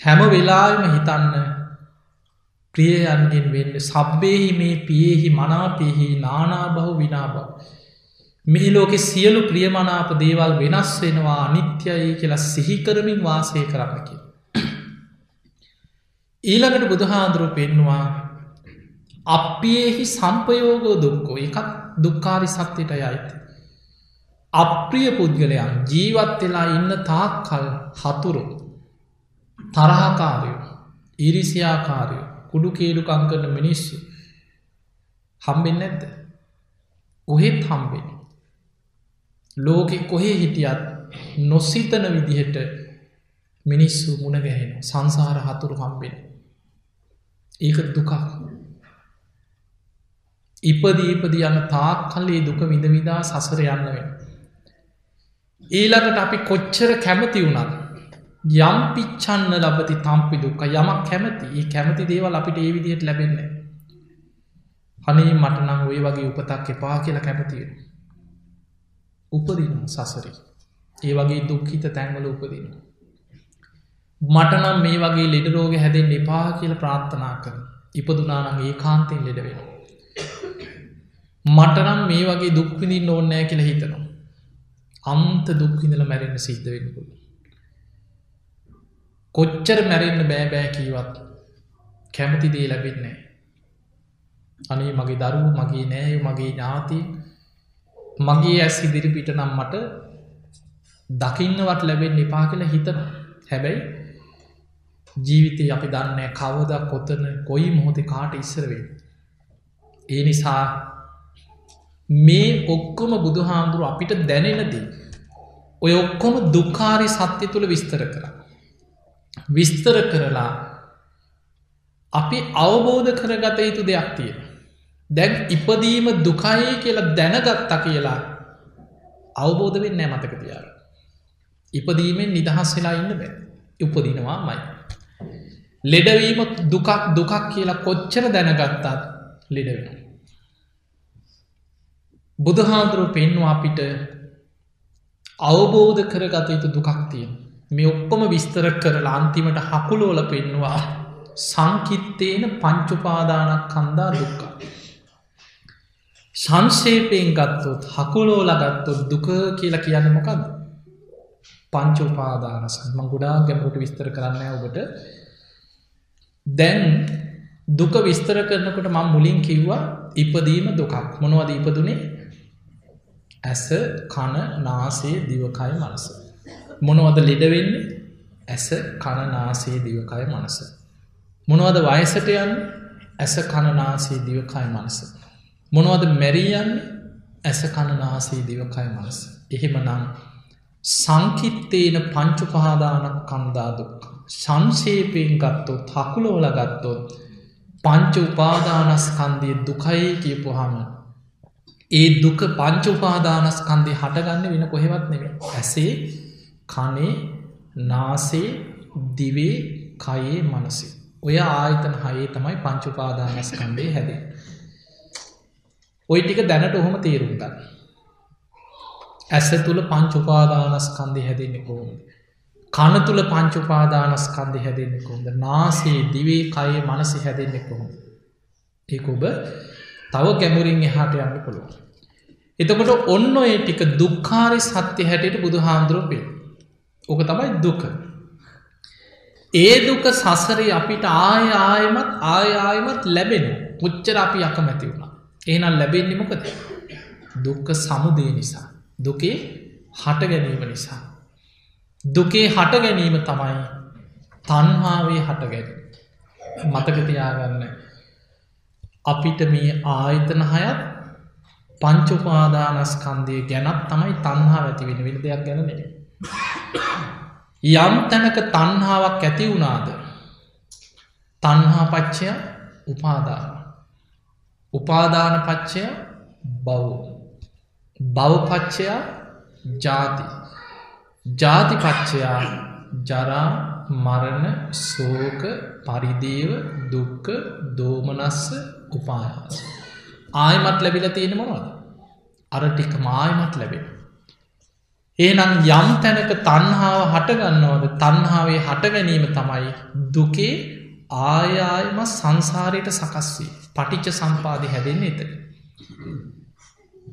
Speaker 1: හැම වෙලාම හිතන්න ප්‍රියයන්ගෙන් වෙන්න සබ්බේහි මේ පියෙහි මනාපෙහි නානාබහු විනාබව. මෙහි ලෝකෙ සියලු ප්‍රියමනාප දේවල් වෙනස් වෙනවා අනිත්‍යයි කියලා සිහිකරමින් වාසය කරන්නකි. ඊළඟට බුදුහාදුරු පෙන්වා අපියෙහි සම්පයෝගෝ දුක්කෝ එකත් දුක්කාරි සත්‍යයට යයිත. අප්‍රිය පුද්ගලයන් ජීවත් වෙලා ඉන්න තාක් කල් හතුරු තරහකාරයෝ ඉරිසියාකාරයෝ කුඩු කේඩුකං කරන මිනිස්සු හම්බෙන් නැද්ද? ඔහෙත් හම්බෙන ලෝකෙ කොහේ හිටියත් නොසිතන විදිහට මිනිස්සු මුණ ගැහෙන සංසාර හතුරු හම්බෙන ඒක දුකක්. ඉපදී ඉපදි යන තාක් කල්ලේ දුක විඳවිදා සසර යන්න වෙන ඊළඟට අපි කොච්චර කැමති වුණත් යම් පිච්චන්න ලබති තම්පි දුක්ක යමක් කැමති. ඒ කැමති දේවල් අපිට ඒ විදිහයට ලැබෙන්න හනේ මටනං ඔය වගේ උපතක් එපා කියලා කැමතිය උපදින සසරි. ඒ වගේ දුක්හිත තැන්වල උපදින මටනම් මේ වගේ ලෙඩරෝග හැදෙන් එපා කියල ප්‍රාර්ථනා කර ඉපදුනානගේ ඒ කාන්තෙන් ලෙඩ වෙන මටනම් මේ වගේ දුක්විඳින් ඕන්නෑ කියල හිතනවා. අන්ත දුක්හිඳල මැරෙන්න්න සිද්ධ වෙනකුළ කොච්චර මැරෙන්න්න බෑබෑ කීවත් කැමති දේ ලැබෙන්නේ අනේ මගේ දරුව මගේ නෑය මගේ ඥාති මගේ ඇස් ඉදිරි පිට නම් මට දකින්නවට ලැබෙන් නිපා කියලා හිතන හැබැයි ජීවිතය අපි දන්න කවද කොතන කොයි මොහොතේ කාට ඉස්සරවේ ඒ නිසා මේ ඔක්කොම බුදුහාමුදුරුව අපිට දැනෙනදී ඔය ඔක්කොම දුකාරි සත්‍ය තුළ විස්තර කරා විස්තර කරලා අපි අවබෝධ කරගත යුතු දෙයක් තියෙන. දැන් ඉපදීම දුකයි කියලා දැනගත්ත කියලා අවබෝධ වෙන්න මතක තියාර. ඉපදීමෙන් නිදහස් වෙලා ඉන්න බෑ උපදිනවා මයි. ලෙඩවීම දුකක් දුකක් කියලා කොච්චර දැනගත්තාත් ලෙඩවෙන. බුදුහාදුරුව පෙන්වා අපිට අවබෝධ කරගත යුතු දුකක් තියෙන. මේ ඔක්කොම විස්තර කරලා අන්තිමට හකුලෝල පෙන්වා සංකිත්තේන පංචුපාදානක් කන්දා දුක්කා. සංශේපයෙන් ගත්තොත් හකුලෝල ගත්තොත් දුක කියලා කියන්න මොකක්ද. පංචුපාදානසන්ම ගුඩා ගැමට විස්තර කරන්න ඔබට දැන් දුක විස්තර කරනකොට මං මුලින් කිව්වා ඉපදීම දුකක් මොනවද ඉපදුනේ ඇස කණ නාසේ දිවකයි මනස මොනවද ලෙඩවෙන්නේ ඇස කණනාසේ දිවකය මනස. මොනවද වයසට යන්න ඇස කණනාසේ දිවකය මනස. මොනවද මැරීයන්න ඇස කණනාසේ දිවකය මනස. එහෙම නම් සංකිත්තේන පංචුපහදානක් කන්දා දුක්. සංශේපයෙන් ගත්තොත් හකුලෝල ගත්තොත් පංච උපාදානස්කන්දය දුකයි කියපුහම ඒ දුක පංච උපාදානස්කන්දය හටගන්න වෙන කොහෙවත් නෙමේ ඇසේ කනේ නාසේ දිවේ කයේ මනසේ. ඔය ආයතන හයේ තමයි පංචුපාදානස්කන්ඩේ හැදේ ඔයි ටික දැනට ඔහොම තේරුම්ගන්න ඇස තුළ පංචුපාදානස්කන්දය හැදෙන්නේ කොහොම කන තුළ පංචුපාදානස්කන්දය හැදෙන්නේ කොහොද නාසේ දිවේ කයේ මනසි හැදෙන්නේ කොහොම ඒ ඔබ තව ගැමුරින් එහාට යන්න පුළුවන්. එතකොට ඔන්න ඔය ටික දුක්කාරි සත්‍ය හැටියට බුදු හාමුදුරුවපේ. ඕක තමයි දුක. ඒ දුක සසරේ අපිට ආය ආයමත් ආය ආයමත් ලැබෙන පුච්චර අපි අකමැති වුණා. ඒනම් ලැබෙන්නේ මොකද. දුක්ක සමුදේ නිසා. දුකේ හට ගැනීම නිසා. දුකේ හට ගැනීම තමයි තන්හාාවේ හට ගැන. මතකතියාගන්න අපිට මේ ආයතන හයත් පංචුපාදානස්කන්දය ගැනත් තමයි තන්හා ඇති වෙන විල් දෙයක් ගැනනේ. යම් තැනක තන්හාාවක් ඇති වුණාද? තන්හා පච්චය උපාදාන. උපාදාන පච්චය බව්. බවපච්චයා ජාති. ජාතිපච්චයා ජරා මරණ සෝක පරිදේව දුක්ක දෝමනස්ස උපායාස. ආයමත් ලැබිල තියෙන මොනවද. අර ටික මායමත් ලැබෙන. ඒනම් යම් තැනක තන්හාාව හටගන්නවද තන්හාාවේ හටගැනීම තමයි දුකේ ආයායම සංසාරයට සකස්වී පටිච්ච සම්පාදි හැදෙන්නේ එතක.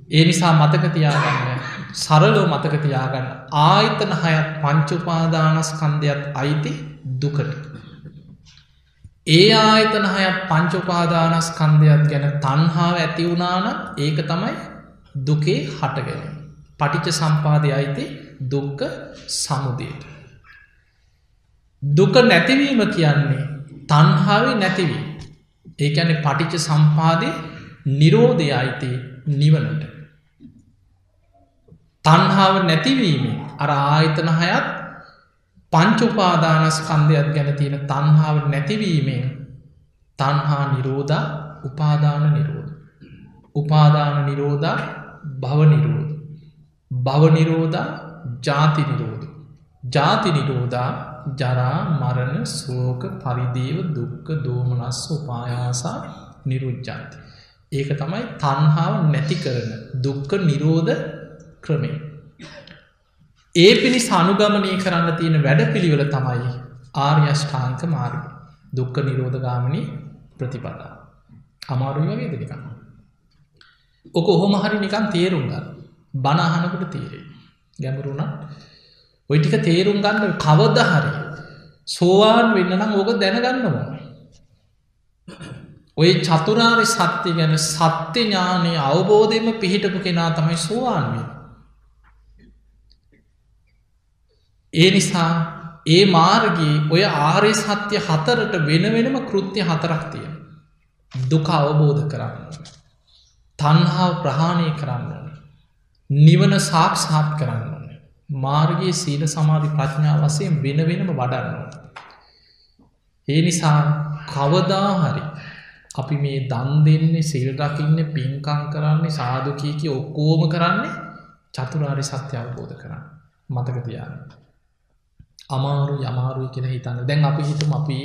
Speaker 1: ඒ නිසා මතක තියාගන්න සරලෝ මතක තියාගන්න ආයතන හයත් පංචුපාදානස්කන්ධයත් අයිති දුකට. ඒ ආයතන හයත් පංචුපාදානස්කන්ධයක් ගැන තන්හාාව ඇති වුණාන ඒක තමයි දුකේ හටගෙන. පටිච සම්පාදය අයිති දුක්ක සමුදයට. දුක නැතිවීම කියන්නේ තන්හාාවේ නැතිවී. ඒඇන පටිච සම්පාදය නිරෝධය අයිති නිවනට. තන්හාාව නැතිවීමෙන් අර ආයතන හයත් පංචුපාදානස්කන්ධයක් ගැන තියෙන තන්හාාව නැතිවීමෙන් තන්හා නිරෝධ උපාදාන නිරෝධ. උපාදාන නිරෝධ භව නිරෝධ. භවනිරෝධ ජාති නිරෝධ. ජාති නිරෝධා ජරා මරණ සෝක පරිදේව දුක්ක දෝමනස්ස උපායාසා නිරුජ්ජාති. ඒක තමයි තන්හාාව නැති කරන දුක්ක නිරෝධ ක්‍රමේ. ඒ පිණිස් අනුගමනය කරන්න තියෙන වැඩ පිළිවෙල තමයි ආර්යෂ්ඨාන්ක මාර්ග දුක්ක නිරෝධගාමනි ප්‍රතිපදා. අමාරුයි වගේ දෙනිකන්න. ඕක ඔහොම හරි නිකන් තේරුම් ගන්න බණහනකට තේරේ ගැමරුණත් ඔයිටික තේරුම් ගන්න කවද හරි සෝවාන් වෙන්න නම් ඕක දැනගන්නවා. ඔය චතුරාරි සත්‍යය ගැන සත්‍ය ඥානය අවබෝධයම පිහිටපු කෙනා තමයි සෝවාන්වේ. ඒ නිසා ඒ මාර්ගී ඔය ආර්ය සත්‍යය හතරට වෙන වෙනම කෘත්‍ය හතරක් තියෙන. දුක අවබෝධ කරන්න. තන්හාාව ප්‍රහාණය කරන්න ඕන. නිවන සාක්ෂාත් කරන්න ඕන. මාර්ගයේ සීල සමාධි ප්‍රඥා වසයෙන් වෙන වෙනම වඩන්න ඕන. ඒ නිසා කවදා හරි අපි මේ දන් දෙන්නේ සිල් රකින්න පින්කං කරන්නේ සාධකීකි ඔක්කෝම කරන්නේ චතුරාරි සත්‍ය අවබෝධ කරන්න මතක තියාන්න. අමාරු යමාරුයි කියෙන හිතන්න. දැන් අපි හිතුම අපි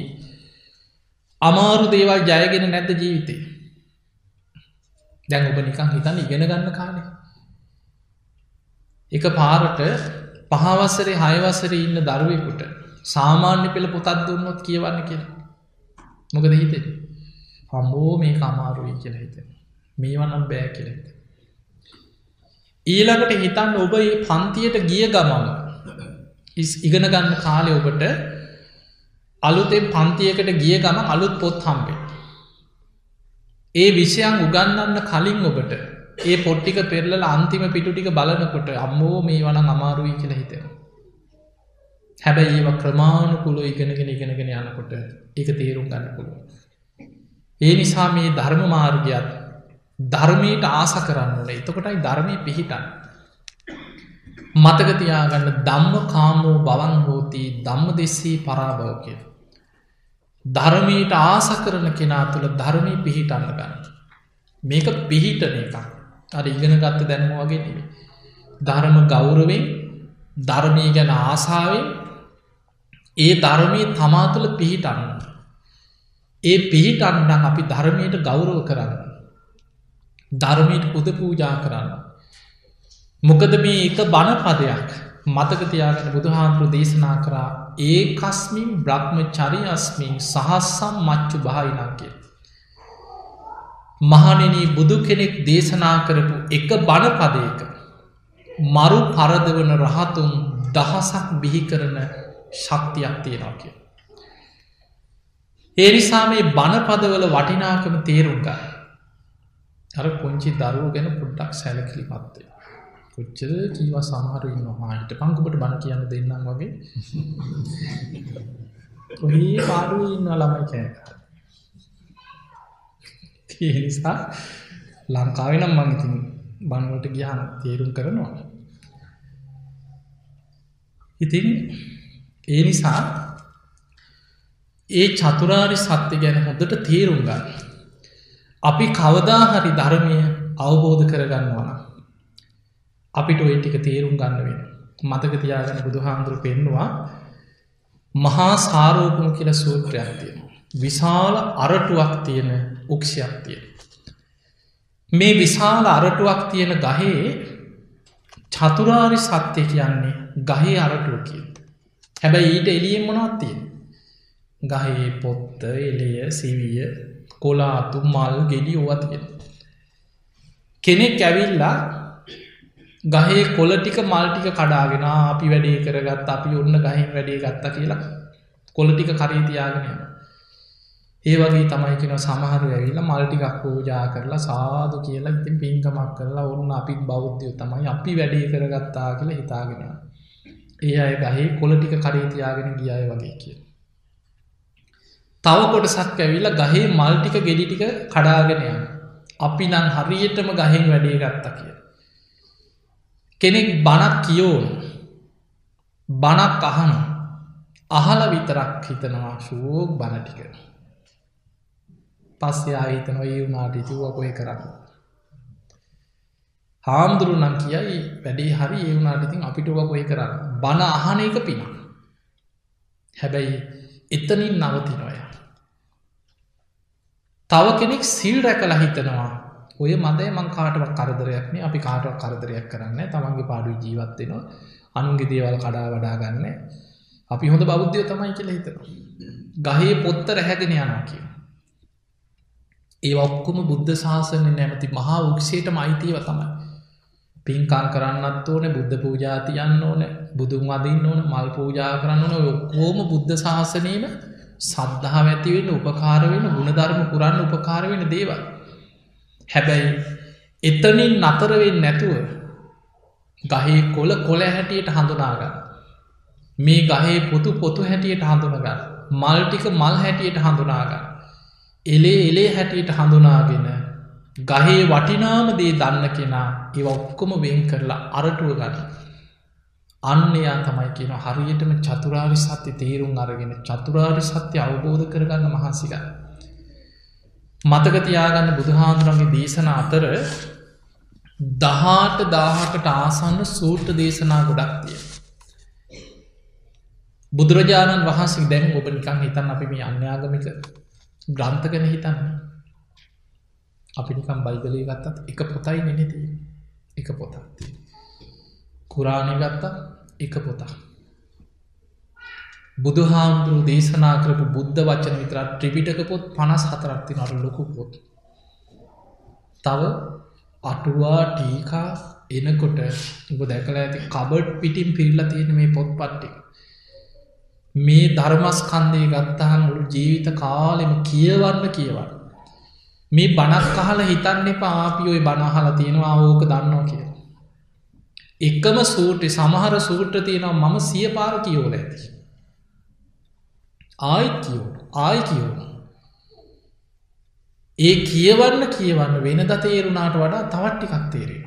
Speaker 1: අමාරු දේවල් ජයගෙන නැද්ද ජීවිතේ? දැන් ඔබ නිකං හිතන්න ඉගෙන ගන්න කාලේ. එක පාරට පහවස්සරේ හයවසර ඉන්න දරුවෙකුට සාමාන්‍ය පෙළ පොතත් දුන්නොත් කියවන්න කියලා. මොකද හිතේ? හම්බෝ මේ අමාරුයි කියලා හිත. මේවනම් බෑ කියලෙත ඊළඟට හිතන්න ඔබ ඒ පන්තියට ගිය ගමම ඉගෙන ගන්න කාලය ඔබට අලුතෙන් පන්තියකට ගිය ගම අලුත් පොත් හම්බේ. ඒ විෂයන් උගන්නන්න කලින් ඔබට ඒ පොට්ටික පෙරලල අන්තිම පිටුටික බලනකොට අම්මෝ මේ වන අමාරුයි කියල හිතෙන. හැබැයි ඒව ක්‍රමාණු කුළු ඉගෙනගෙන ඉගෙනගෙන යනකොට ඒක තේරුම් ගන්න පුළුව. ඒ නිසා මේ ධර්ම මාර්ගයක් ධර්මයට ආස කරන්න ඕන එතකොටයි ධර්මය පිහිටන්න. මතකතියාගන්න දම්ම කාමෝ බවන් හෝති දම්ම දෙස්සේ පරාභව කිය. ධර්මීට ආස කරන කෙනා තුළ ධර්මී පිහිටන්න ගන්න. මේක පිහිටන එකක් අර ඉගෙන ගත්ත දැනම වගේ නෙවේ. ධර්ම ගෞරවෙන් ධර්මී ගැන ආසාාවෙන් ඒ ධර්මී තමා තුළ පිහිටන්න. ඒ පිහිටන්නන් අපි ධර්මයට ගෞරව කරන්න. ධර්මීට පුද පූජා කරන්න. මොකද මේ එක බණපදයක් මතකතියාගෙන බුදුහාන්තුරු දේශනා කරා ඒ කස්මින් බ්‍රහ්ම චරියස්මින් සහස්සම් මච්චු භායිනන්ගේ. මහනෙනී බුදු කෙනෙක් දේශනා කරපු එක බණපදයක මරු පරදවන රහතුන් දහසක් බිහි කරන ශක්තියක් තියෙනවා කිය. ඒ නිසා මේ බණපදවල වටිනාකම තේරුම් ගන්න. අර පුංචි දරුව ගැන පුඩ්ඩක් සැලකිලි මත්තේ. කොච්චර කීව සමහර ඉන්නවා හිට පංකුපට බණ කියන්න දෙන්නම් වගේ. ඔහේ පාඩුව ඉන්න ළමයි කෑක නිසා ලංකාව නම් මංඉතින් බන්වට ගියහන තේරුම් කරනවා. ඉතින් ඒ නිසා ඒ චතුරාරි සත්‍ය ගැන හොඳට තේරුම් ගන්න. අපි කවදා හරි ධර්මය අවබෝධ කරගන්නවන අපිට ඔය ටික තේරුම් ගන්න වෙන මතක තියාගන බුදු හාමුදුරු පෙන්නවා මහා සාරෝපම කියල සූත්‍රයක් තියෙන විශාල අරටුවක් තියෙන උක්ෂයක් තියෙන මේ විශාල අරටුවක් තියෙන ගහේ චතුරාරි සත්‍යය කියන්නේ ගහේ අරටුව කිය හැබැයි ඊට එලියෙන් මොනවත් තියෙන ගහේ පොත්ත එලය සිවිය කොලාතු මල් ගෙඩි ඕවතියෙන කෙනෙක් ඇවිල්ලා ගහේ කොල ටික මල්ටික කඩාගෙන අපි වැඩේ කරගත් අපි ඔන්න ගහින් වැඩේ ගත්ත කියලා කොල ටික කරීතියාගෙනය ඒ වගේ තමයි කෙන සමහර ඇවිල්ලා මල්ටිකක් පූජා කරලා සාදු කියලා ඉතින් පින්කමක් කරලා ඔන්න අපි බෞද්ධය තමයි අපි වැඩේ කරගත්තා කියලා හිතාගෙන ඒ අය ගහේ කොල ටික කරීතියාගෙන ගියය වගේ කිය තව කොටසක් ඇවිල්ලා ගහේ මල්ටික ගෙඩිටික කඩාගෙනය අපි නම් හරියටම ගහෙන් වැඩේ ගත්ත කිය කෙනෙක් බණක් කියෝන බණක් අහන අහල විතරක් හිතනවා ශෝක් බණටික පස්සේ ආහිතන ඒ වුනාට ඉතිව කොය කරන්න? හාමුදුරු නම් කියයි වැඩේ හරි ඒ වුනාට ඉතින් අපිටුව කොය කරන්න? බණ අහන එක පින හැබැයි එතනින් නවතිනොය තව කෙනෙක් සිල් රැකල හිතනවා ඔය මදය මං කාටවක් කරදරයක්න අපි කාටවක් කරදරයක් කරන්න තමන්ගේ පාඩු ජීවත්වෙනවා අනුන්ගේ දේවල් කඩා වඩා ගන්න. අපි හොඳ බෞද්ධය තමයි කියල හිතනවා. ගහේ පොත්තර හැගෙන යනවා කිය ඒ ඔක්කොම බුද්ධ ශාසන නැමති මහා උක්ෂයට මයිතිව තමයි. පින්කාන් කරන්නත් ඕන බුද්ධ පූජාතියන්න ඕන බුදුන් වදින්න ඕන මල් පූජා කරන්න ඕන. ඔක්කෝම බුද්ධ ශාසනයම සද්ධහා ඇතිවෙන්න උපකාර වෙන ගුණධර්ම පුරන්න උපකාර වෙන දේවල්. හැබැයි එතනින් නතරවෙන් නැතුව ගහේ කොල කොල හැටියට හඳුනාගන්න. මේ ගහේ පොතු පොතු හැටියට හඳුනගන්න. මල්ටික මල් හැටියට හඳුනාගන්න. එලේ එලේ හැටියට හඳුනාගෙන ගහේ වටිනාම දේ දන්න කෙනා ඒව ඔක්කොම වෙන් කරලා අරටුව ගන්න. අන්නයා තමයි කියන හරියටම චතුරාරි සත්‍ය තේරුම් අරගෙන චතුරාරි සත්‍ය අවබෝධ කරගන්න මහන්සිගන්න මතකතියාගන්න බුදුහාන්දුරන්ගේ දේශන අතර දහාට දාහකට ආසන්න සූට්‍ර දේශනා ගොඩක් තිය. බුදුරජාණන් වහන්සේ දැන් ඔබ නිකං හිතන් අපි මේ අන්‍යාගමික ග්‍රන්ථගන හිතන්න අපි නිකම් බයිබලී ගත්තත් එක පොතයි නෙනෙති එක පොතක්ති. කුරාණය ගත්තා එක පොතා. බුදුහාමුදුරු දේශනා කරපු බුද්ධ වචන විතරත් ත්‍රිපිටක පොත් පනස් හතරක්ති නර ලොකු පොත්. තව අටුවා ටීකා එනකොට උබ දැකල ඇති කබඩ් පිටිම් පිල්ල තියෙන මේ පොත් පට්ටි. මේ ධර්මස්කන්දය ගත්තහන් මුළු ජීවිත කාලෙම කියවන්න කියවන්න. මේ බනක් කහල හිතන්න එපා ආපි ඔය බනහල තියෙනවා ඕක දන්නවා කිය. එකම සූට්‍රි සමහර සූට්‍ර තියෙනවා මම සිය පාර කියෝල ඇති. ආයිත් කියවුණු ආයි කියවුණු. ඒ කියවන්න කියවන්න වෙන දතේරුණාට වඩා තවට්ටිකක් තේරෙන.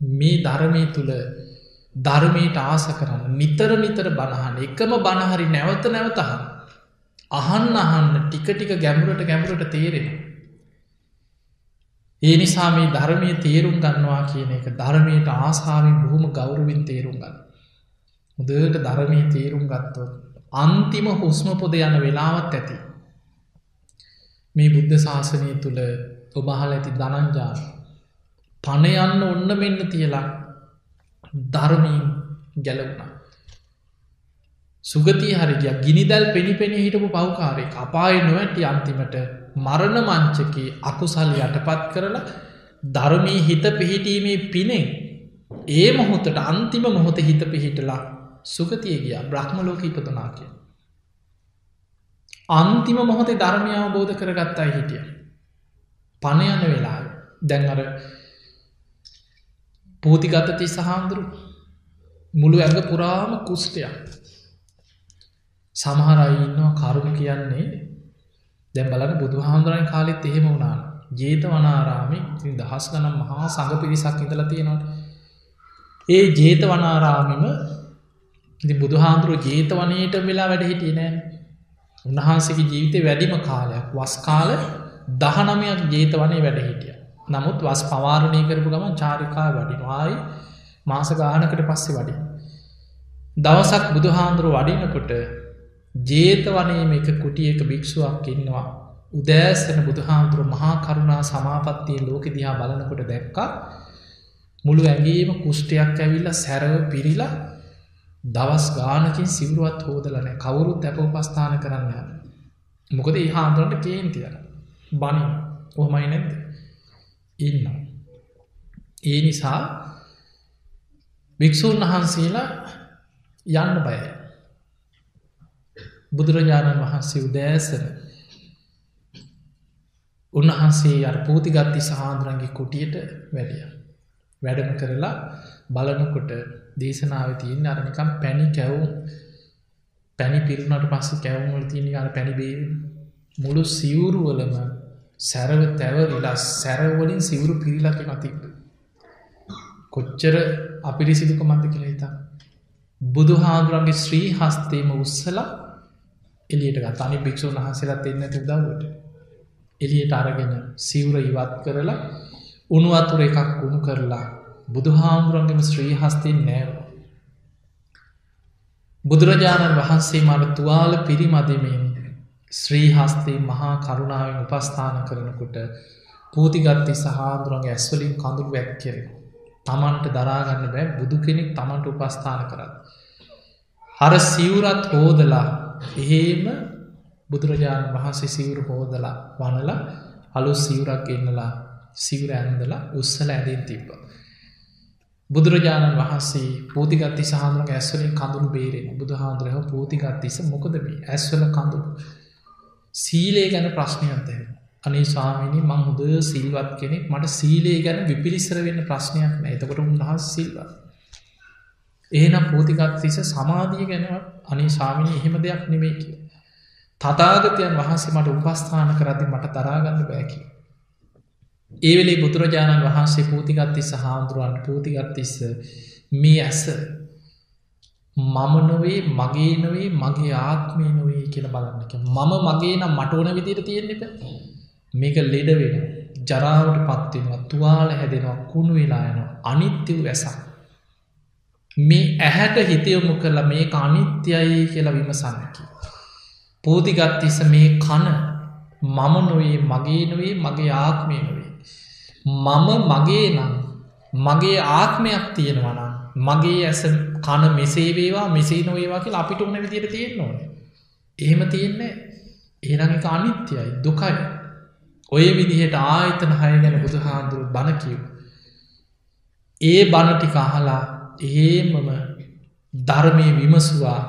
Speaker 1: මේ ධර්මය තුළ ධර්මයට ආස කරන්න නිතර නිතර බණහන් එකම බණහරි නැවත නැවතහන් අහන්න අහන්න ටික ටික ගැඹුරට ගැඹුරට තේරෙන. ඒ නිසා මේ ධර්මය තේරුම් ගන්නවා කියන එක ධර්මයට ආසාාවෙන් බොහොම ගෞරුවෙන් තේරුම් ගන්න. හොදට ධර්මය තේරුම් ගත්තොත් අන්තිම හුස්ම පොද යන වෙලාවත් ඇති. මේ බුද්ධ ශාසනය තුළ ඔබහල ඇති දනංජාන පණයන්න ඔන්න මෙන්න තියලා ධර්මීන් ගැලවුණ. සුගතිය හරිගිය ගිනිදැල් පෙනි පෙනී හිටපු පවකාරය අපාය නොවැටි අන්තිමට මරණ මංචකේ අකුසල් යටපත් කරලා ධර්මී හිත පිහිටීමේ පිනෙන් ඒ මොහොතට අන්තිම මොහොත හිත පිහිටලා සුගතිය ගිය බ්‍රහ්මලෝක ඉපතුනා කිය. අන්තිම මොහොතේ ධර්මය අවබෝධ කරගත්තා හිටිය. පණයන වෙලා දැන් අර පූතිගතති සහාන්දුරු මුළු ඇඟ පුරාම කුස්ටයක් සමහරයින්නවා කරුණු කියන්නේ දැම් බලන බුදු හාමුදුරන් කාලෙත් එහෙම වුණාන ජේත වනාරාමි දහස් ගනම් මහා සඟ පිරිසක් ඉඳල තියෙනවා ඒ ජේත වනාරාමිම ඉති බුදුහාන්දුරුව ජේතවනයට වෙලා වැඩ හිටිය නෑ. උන්වහන්සේගේ ජීවිතය වැඩිම කාලයක් වස් කාල දහනමයක් ජේතවනය වැඩ හිටිය. නමුත් වස් පවාරණය කරපු ගමන් චාරිකා වඩිනවායි මාස ගානකට පස්සෙ වඩින්. දවසක් බුදුහාන්දුරුව වඩිනකොට ජේතවනයම එක කුටියක භික්ෂුවක් ඉන්නවා. උදෑසන බුදුහාමුදුරු මහා කරුණා සමාපත්තිය ලෝක දිහා බලනකොට දැක්ක. මුළු ඇගේම කුෂ්ටයක් ඇවිල්ල සැරව පිරිලා දවස් ගානකින් සිවරුවත් හෝදලන කවුරුත් ඇප උපස්ථාන කරන්න යන මොකද ඒ හාමුදුරට කේන්තියන බනි ඔහමයි නැද ඉන්න ඒ නිසා භික්‍ෂූන් වහන්සේලා යන්න බයයි. බුදුරජාණන් වහන්සේ උදෑසන උන්වහන්සේ අර පූතිගත්ති සහාන්දුරන්ගේ කුටියට වැඩිය. වැඩම කරලා බලනකොට දේශනාව තියන්න අරනිකම් පැණි කැවුම් පැණි පිරුණට පස්ස කැවුම්වල තියනි අර පැණිබේ මුළු සිවුරුවලම සැරව තැවරිලා සැරවලින් සිවුරු පිරිලක මතිබ. කොච්චර අපිරිසිදුක මන්ද කියලා හිතා. බුදු හාදුරන්ගේ ශ්‍රී හස්තේම උත්සලා එලියට ගත් අනි භික්ෂූන් වහසලත් එන්න උදවට එලියට අරගෙන සිවුර ඉවත් කරලා උනුවතුර එකක් උුණු කරලා බුදුහාමුදුරන්ගම ශ්‍රී හස්තයෙන් නෑව බුදුරජාණන් වහන්සේ මට තුවාල පිරිමදිමින් ශ්‍රී හස්තේ මහා කරුණාවෙන් උපස්ථාන කරනකොට පූතිගත්ති සහාදුරන්ගේ ඇස්වලින් කඳුරු වැැක්කෙර තමන්ට දරාගන්න බෑ බුදු කෙනෙක් තමන්ට උපස්ථාන කරන්න. හර සිවුරත් හෝදලා එහෙම බුදුරජාණන් වහන්සේ සිවුරු හෝදලා වනල අලු සිවුරක් එන්නලා සිවර ඇන්දලා උත්සල ඇදෙන් තිබ්බ. බුදුරජාණන් වහන්සේ පෝතිගත්ති සහඳරක ඇස්වලින් කඳුරු බේරෙන බුදුහාන්දුරහ පෝතිගත්තිස මොකද මේ ඇස්වල කඳුරු සීලේ ගැන ප්‍රශ්නයන්තය අනේ ස්වාමිනි මං හොද සිල්වත් කෙනෙක්. මට සීලේ ගැන විපිලිස්සර වෙන්න ප්‍රශ්නයක් නෑ. එතකොට උන්හස් සිල්වත්. එහෙනම් පෝතිගත්තිස සමාධිය ගැනවත් අනි ස්වාමිනි එහෙම දෙයක් නෙමේ කිය. තතාගතයන් වහන්සේ මට උපස්ථාන කරදි මට තරාගන්න බෑකි. ඒවෙලේ බුදුරජාණන් වහන්සේ පූතිගත්තිස්ස හාමුදුරුවන් පූතිගත්තිස්ස මේ ඇස මම නොවේ මගේ නොවේ මගේ ආත්මය නොවේ කියල බලන්නක මම මගේ නම් මට ඕන විදිර තියෙන්නෙප මේක ලෙඩ වෙන ජරාවට පත්වෙනවා තුවාල හැදෙනවා කුණු වෙලායන අනිත්‍යව වැසක් මේ ඇහැට හිතයොමු කරලා මේ අනිත්‍යයි කියලා විමසන්නකි. පෝතිගත්තිස මේ කන මම නොවේ මගේ නොවේ මගේ ආත්මය නොවේ. මම මගේ නම් මගේ ආත්මයක් තියෙනවනම් මගේ ඇස කන මෙසේවේවා මෙසේ නොවේවා කියලා අපිට උන විදියට තියෙන ඕන. එහෙම තියෙන්නේ ඒනක අනිත්‍යයි දුකයි. ඔය විදිහට ආයතන හය ගැන බුදු හාන්දුරු බණකිව්. ඒ බණටික අහලා ඒමම ධර්මය විමසවා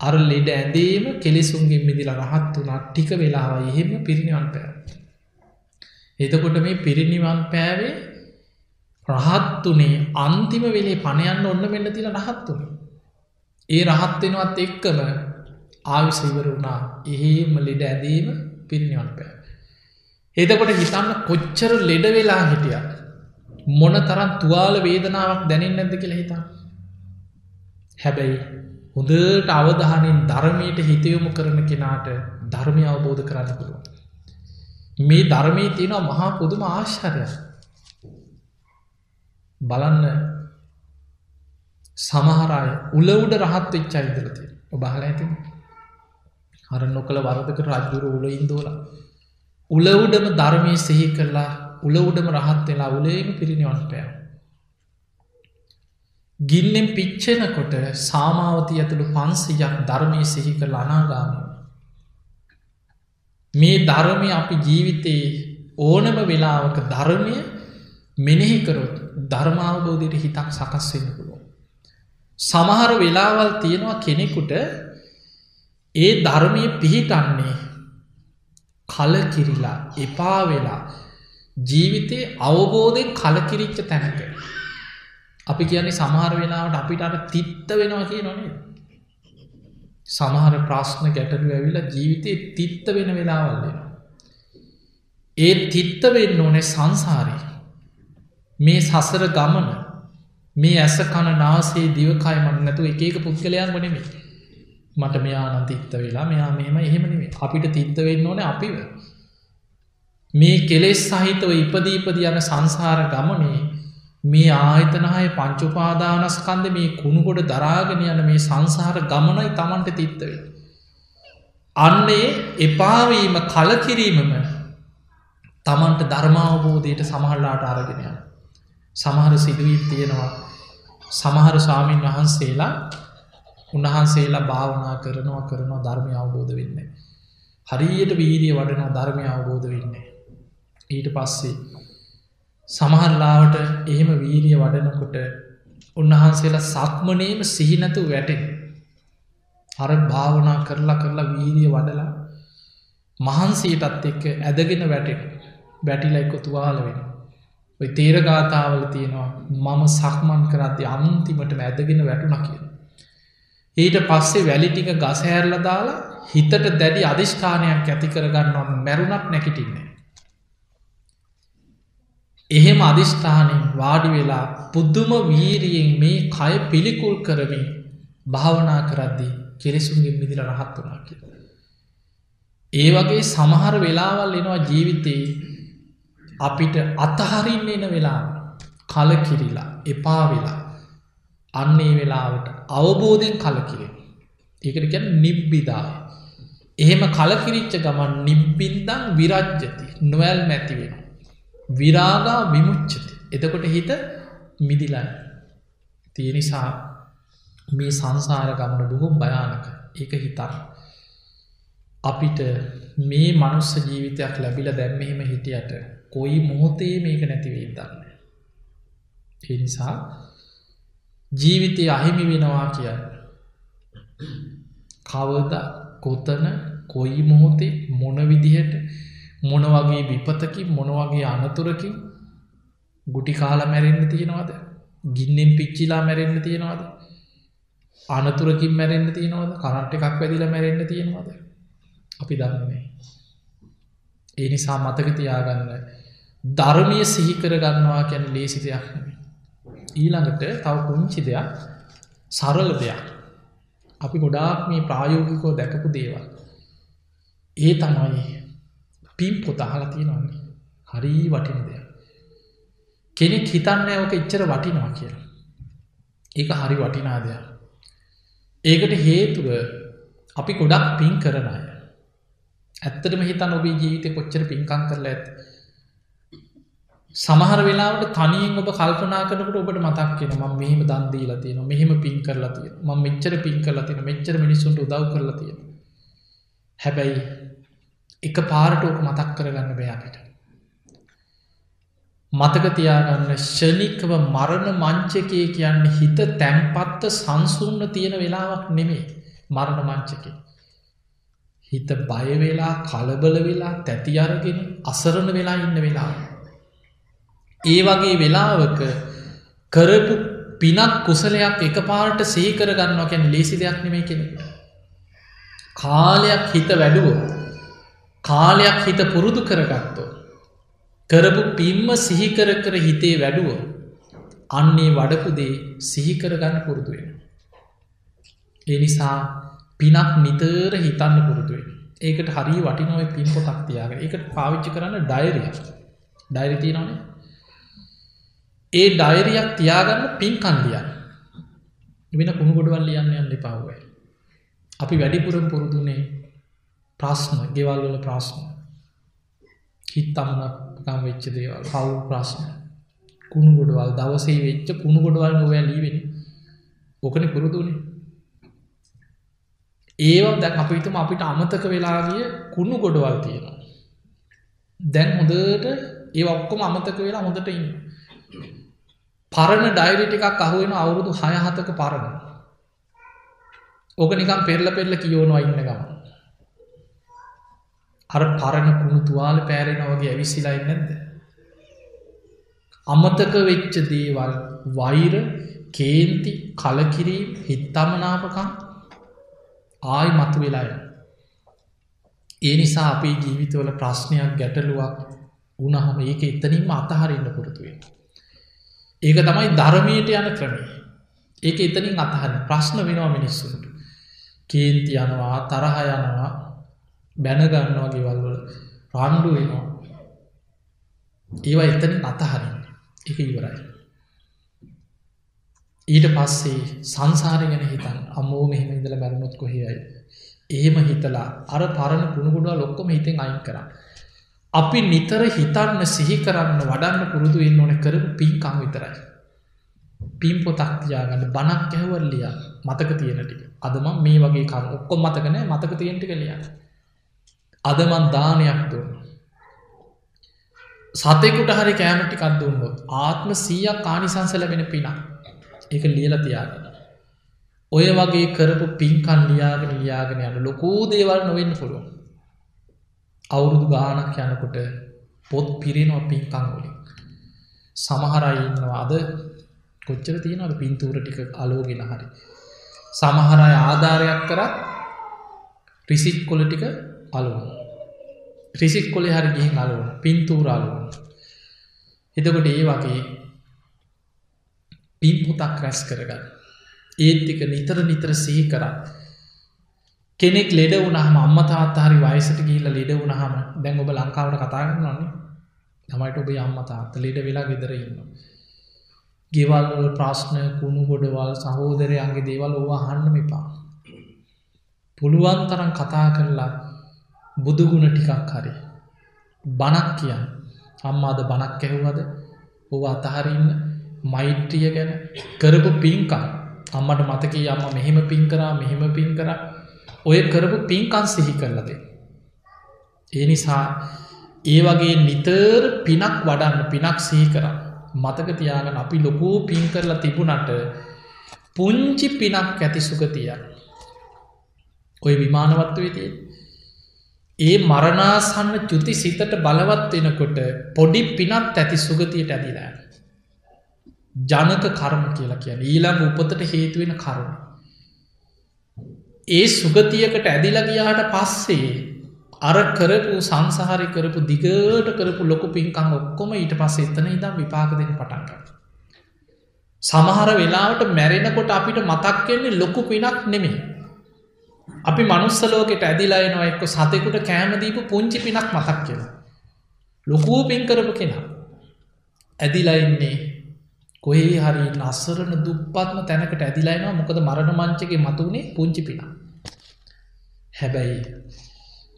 Speaker 1: අර ලෙඩ ඇදේම කෙලෙසුන්ගේ මිදිල රහත් වනා ටික වෙලාව එහෙම පිරිනිවන් පෑ. එතකොට මේ පිරිනිවන් පෑවේ රහත්තුනේ අන්තිම වෙලේ පණයන්න ඔන්න වෙන්න තිල රහත්තුන. ඒ රහත්වෙනවත් එක්කම ආවිසයිවර වුණා එහෙම ලෙඩ ඇදීම පිරිනිවන් පෑ. එතකොට හිතන්න කොච්චර ලෙඩ වෙලා හිටියක් මොන තරන් තුවාල වේදනාවක් දැනෙන් නැද කියල හිතා. හැබැයි හොඳට අවධානෙන් ධර්මයට හිතයොමු කරන කෙනාට ධර්මය අවබෝධ කරන්න පුළුව. මේ ධර්මී තියෙනවා මහා පුදුම ආශ්චරය බලන්න සමහරය උලවුඩ රහත් වෙච්චා ඉදලති ඔබහල ඇති හර නොකළ වරදක රජ්ජුර උල ඉන්දෝල උලවුඩම ධර්මය සෙහි කරලා උල උඩම රහත් වෙලා උලේම පිරිනිවන් පෑව. ගින්නෙන් පිච්චෙනකොට සාමාවතී ඇතුළු පන්සියක් ධර්මය සිහි කර අනාගාමය. මේ ධර්මය අපි ජීවිතයේ ඕනම වෙලාවක ධර්මය මෙනෙහිකරොත් ධර්මාවබෝධයට හිතක් සකස්වෙන්න පුළුව. සමහර වෙලාවල් තියෙනවා කෙනෙකුට ඒ ධර්මය පිහිටන්නේ කලකිරිලා එපා වෙලා ජීවිතය අවබෝධයෙන් කලකිරිච්ච තැනක. අපි කියන්නේ සමහර වෙලාවට අපිට අට තිත්ත වෙනවා කිය නොනේ. සමහර ප්‍රශ්න ගැටලු ඇවිලා ජීවිතය තිත්ත වෙන වෙලාවල්ලෙන. ඒ තිත්ත වෙන්න ඕනේ සංසාරී. මේ සසර ගමන මේ ඇස කණ නාසේ දිවකයි මට නැතු එක එක පුද්ගලයන් වනෙමේ. මට මෙයා නම් තිත්ත වෙලා මෙයා මෙම එහෙමනිේ අපිට තිත්ත වෙන්න ඕන අපිව. මේ කෙලෙස් සහිතව ඉපදීපද යන සංසාර ගමනේ මේ ආයතනහය පංචුපාදානස්කන්ද මේ කුණුගොඩ දරාගෙන යන මේ සංසාර ගමනයි තමන්ට තිත්තවේ. අන්නේ එපාවීම කලකිරීමම තමන්ට ධර්මාවබෝධයට සමහල්ලාට අරගෙනය. සමහර සිදුවී තියෙනවා සමහර ස්වාමීන් වහන්සේලා උන්වහන්සේලා භාවනා කරනවා කරනවා ධර්මය අවබෝධ වෙන්න. හරියට වීරිය වඩනවා ධර්මය අවබෝධ වෙන්නේ. ඊට පස්සේ සමහරලාවට එහෙම වීරිය වඩනකොට උන්වහන්සේලා සක්මනේම සිහිනැතු වැටෙන. අර භාවනා කරලා කරලා වීරිය වඩලා මහන්සීටත් එක්ක ඇදගෙන වැටෙන වැටිල එක්කො තුවාල වෙන. ඔය තේරගාථාවල තියෙනවා මම සක්මන් කරති අන්තිමට ඇදගෙන වැටුණ කිය. ඊට පස්සේ වැලිටික ගසහැරල දාලා හිතට දැඩි අධිෂ්ඨානයක් ඇති කරගන්නවා මැරුණක් නැකිටින්නේ. එහෙම අධිෂ්ඨානෙන් වාඩි වෙලා පුද්දුම වීරියෙන් මේ කය පිළිකුල් කරමින් භාවනා කරද්දී කෙලෙසුන්ගේ මිදිල රහත් වනා කිය. ඒ වගේ සමහර වෙලාවල් එනවා ජීවිතයේ අපිට අතහරින්න එන වෙලා කලකිරිලා එපා වෙලා අන්නේ වෙලාවට අවබෝධයෙන් කලකිරේ. ඒකට ගැන නිබ්බිදාය. එහෙම කලකිරිච්ච ගමන් නිබ්බින්දන් විරජ්ජති නොවැල් මැති වෙන. විරාගා විමුච්චති. එතකොට හිත මිදිලයි. තිය නිසා මේ සංසාර ගමන බොහොම් භයානක ඒක හිතා. අපිට මේ මනුස්ස ජීවිතයක් ලැබිල දැම්මහෙම හිටියට කොයි මොහොතේ මේක නැතිවේ දන්න. ඒ නිසා ජීවිතය අහිමි වෙනවා කියන්න. කවද කොතන කොයි මොහොතේ මොන විදිහට මොන වගේ විපතකින් මොන වගේ අනතුරකින් ගුටි කාලා මැරෙන්න්න තියෙනවාද? ගින්නෙන් පිච්චිලා මැරෙන්න්න තියෙනවාද? අනතුරකින් මැරෙන්න්න තියෙනවද? කරන්ට එකක් වැදිල මැරෙන්න්න තියෙනවාද? අපි දන්නේ ඒ නිසා මතක තියාගන්න. ධර්මය සිහිකර ගන්නවා කැන ලේසි දෙයක් ඊළඟට තව පුංචි දෙයක්. සරල දෙයක්. අපි ගොඩාක් මේ ප්‍රායෝගිකෝ දැකපු දේවල්. ඒ තමයි පිම් පොත අහලා තියෙනවන්නේ හරි වටින දෙයක්. කෙනෙක් හිතන්න ඕක ඉච්චර වටිනවා කියලා. ඒක හරි වටිනා දෙයක්. ඒකට හේතුව අපි ගොඩක් පින් කරන අය. ඇත්තටම හිතන් ඔබේ ජීවිතය කොච්චර පින්කං කරලා ඇත් සමහර වෙලාවට තනියෙන් ඔබ කල්පනා කරනකට ඔබට මතක් කියෙන ම මෙහම දන්දීලා තියෙන මෙහෙම පින් කරලා තියෙන ම මෙච්චර පින් කරලා තියෙන මෙච්චර මිනිසුන්ට උදව් කරලා තියෙන හැබැයි එක පාරට ඕක මතක් කරගන්න බෑපිට මතක තියාගන්න ෂණිකව මරණ මංචකය කියන්න හිත තැන්පත්ත සංසුන්න තියෙන වෙලාවක් නෙමේ මරණ මංචකේ හිත බයවෙලා කලබල වෙලා තැති අරගෙන අසරණ වෙලා ඉන්න වෙලා ඒ වගේ වෙලාවක කරපු පිනක් කුසලයක් එක පාට සේකර ගන්නවා කැන ලේසි දෙයක් නෙමේ කෙනෙ. කාලයක් හිත වැඩුවෝ. කාලයක් හිත පුරුදු කරගත්තෝ. කරපු පිම්ම සිහිකර කර හිතේ වැඩුවෝ. අන්නේ වඩපුදේ සිහිකර ගන්න පුරුදුවෙන. එනිසා පිනක් නිතර හිතන්න පුරුදුවෙන. ඒකට හරි වටිනොව පින් පොතක් තියාග ඒකට පාවිච්චි කරන්න ඩයිරිය ඩයිරිතිය නොනේ ඒ ඩයිරියක් තියාගන්න පින්කන්දියන් වෙන කුණු ගොඩවල් ලියන්න යන්න පව්වයි. අපි වැඩිපුරම් පුරුදුනේ ප්‍රශ්න ගෙවල්වල ප්‍රශ්න. හිත් අමනකම් වෙච්ච දේවල් පව් ප්‍රශ්න. කුණු ගොඩවල් දවසේ වෙච්ච කුණු ගොඩවල් නොවැ ලීවෙන ඕකන පුරුදුනේ ඒවත් දැන් අපිතුම අපිට අමතක වෙලාගිය කුණු ගොඩවල් තියෙනවා. දැන් හොඳට ඒ ඔක්කොම අමතක වෙලා හොඳට ඉන්න. පරණ ඩයිරි ටිකක් අහුවෙන අවුරුදු හයහතක පරණ. ඕක නිකම් පෙරල පෙල්ල කියෝනවා ඉන්න ගම අර පරණ කුණු තුවාල පෑරෙනවගේ ඇවිසිලා නැද්ද? අමතක වෙච්ච දේවල් වෛර කේන්ති කලකිරීම් හිත්තමනාපකම් ආයි මතු වෙලාය ඒ නිසා අපේ ජීවිතවල ප්‍රශ්නයක් ගැටලුවක් උනහම ඒක එතනින්ම අතහරන්න පුරතුවෙන් ඒක තමයි ධර්මයට යන ක්‍රමේ ඒක එතනින් අතහර ප්‍රශ්න වෙනවා මිනිස්සුන්ට. කේන්ති යනවා තරහ යනවා බැනගන්නවා ගෙවල්වල රණ්ඩු වෙනවා. ඒවා එතනින් අතහරින් එක ඉවරයි. ඊට පස්සේ සංසාරය ගැන හිතන් අමෝ මෙහෙම ඉඳල බැලුණොත් කොහෙයි එහෙම හිතලා අර පරණ පුුණුගුඩුව ලොක්කොම හිතෙන් අයින් කරන්න. අපි නිතර හිතන්න සිහි කරන්න වඩන්න පුරුදු වෙන්න ඕන කරපු පින්කං විතරයි. පින් පොතක් තියාගන්න. බණක් ඇහවල්ලිය මතක තියෙනටික අදම මේ වගේ කර ඔක්කොම් මතකනෑ මතක තියෙන්ටි කලිය. අදමන් දානයක් දුන්න. සතෙකුට හරි කෑමටි කත්දුන්නොත් ආත්ම සීයක් කානිසංස ලැබෙන පින එක ලියල තියාගන්න. ඔය වගේ කරපු පින්කන් ලියාගෙන ලියාගෙන යන ලොකූ දේවල් නොවෙන්න පුළුවන්. අවුරුදු ගානක් යනකොට පොත් පිරෙනවා පින්කංගොලින් සමහරයි ඉන්නවා අද කොච්චර තියෙනවද පින්තූර ටික අලෝගෙන හරි සමහරය ආධාරයක් කරත් රිසිට් කොල ටික අලුවන් රිසිට් කොලෙ හරි ගිහින් අලුවන් පින්තූර අලුවන් එතකොට ඒ වගේ පින් පුතක් රැස් කරගන්න. ඒත්තික නිතර නිතර සිහි කරන්න. කෙනෙක් ලෙඩ වුණහම අම්ම තාත්තාහරි වයසට ගිල්ල ලෙඩ වුණහම දැන් ඔබ ලංකාවට කතාගන්න නොන්නේ තමයිට ඔබේ අම්ම තාත්ත ලෙඩ වෙලා ගෙදර ඉන්න. ගෙවල්වල ප්‍රශ්න කුණු ගොඩවල් සහෝදරයන්ගේ දේවල් ඕවා හන්න එපා. පුළුවන් තරම් කතා කරලා බුදුගුණ ටිකක් හරි. බණක් කියන්න අම්මාද බණක් ඇහුවද ඔව අතහරන්න මෛත්‍රිය ගැන කරපු පින්කම් අම්මට මතකී අම්ම මෙහෙම පින් කරා මෙහෙම පින් කරා ඔය කරපු පින්කන් සිහි කරලද. ඒ නිසා ඒ වගේ නිතර පිනක් වඩන්න පිනක් සිහි කරන්න. මතක තියාගන අපි ලොකූ පින් කරලා තිබුණට පුංචි පිනක් ඇති සුගතිය. ඔය විමානවත්ව විතිය. ඒ මරණාසන්න චුති සිතට බලවත් වෙනකොට පොඩි පිනත් ඇති සුගතියට ඇදිලා. ජනක කර්ම කියලා කියන ඊළඟ උපතට හේතුවෙන කරුණ. ඒ සුගතියකට ඇදිල ගියාට පස්සේ අර කරපු සංසාහරි කරපු දිගට කරපු ලොකු පින්කං ඔක්කොම ඊට පස්ස එතන ඉදම් විපාක දෙන පටන්ග. සමහර වෙලාවට මැරෙනකොට අපිට මතක් කෙන්නේ ලොකු පිනක් නෙමේ. අපි මනුස්සලෝකට ඇදිලායනවා එක්ක සතෙකුට කෑමදීපු පුංචි පිනක් මතක් කියලා. ලොකූ පින් කරපු කෙනා. ඇදිලයින්නේ කොහේ හරි නස්සරන දුප්පත්ම තැනකට ඇදිලායනවා මොකද මරණ මංචගේ මතුුණේ පුංචි පින. හැබැයි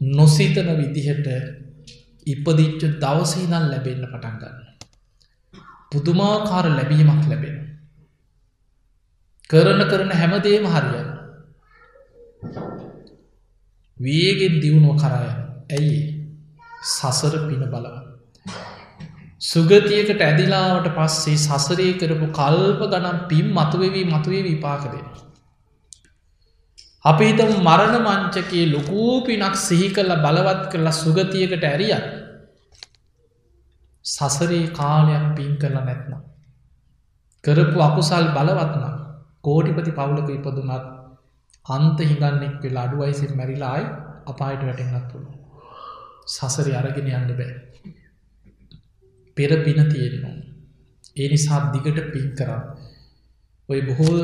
Speaker 1: නොසිතන විදිහට ඉපදිච්ච දවසීනල් ලැබෙන්න පටන්ගන්න. පුදුමාකාර ලැබීමක් ලැබෙන. කරන කරන හැමදේම හරියන්න. වේගෙන් දියුණුව කරයන් ඇයි සසර පින බලවන්. සුගතියකට ඇදිලාවට පස්සේ සසරේ කරපු කල්ප ගනම් පිම් මතුවවී මතුවේ විපාකදෙන. අපි හිතම මරණ මංචකයේ ලොකූ පිනක් සිහි කල්ල බලවත් කරලා සුගතියකට ඇරිය සසරේ කාලයක් පින් කරලා නැත්නම්. කරපු අකුසල් බලවත්නම් කෝටිපති පවුලක ඉපදුනත් අන්ත හිඟන්නෙක් වෙලා අඩුවයිසින් මැරිලායි අපායට වැටෙන්න්නත් පුළුව. සසරි අරගෙන යන්න බෑ. පෙර පින තියෙනවා. ඒ නිසා දිගට පින් කරා. ඔය බොහෝ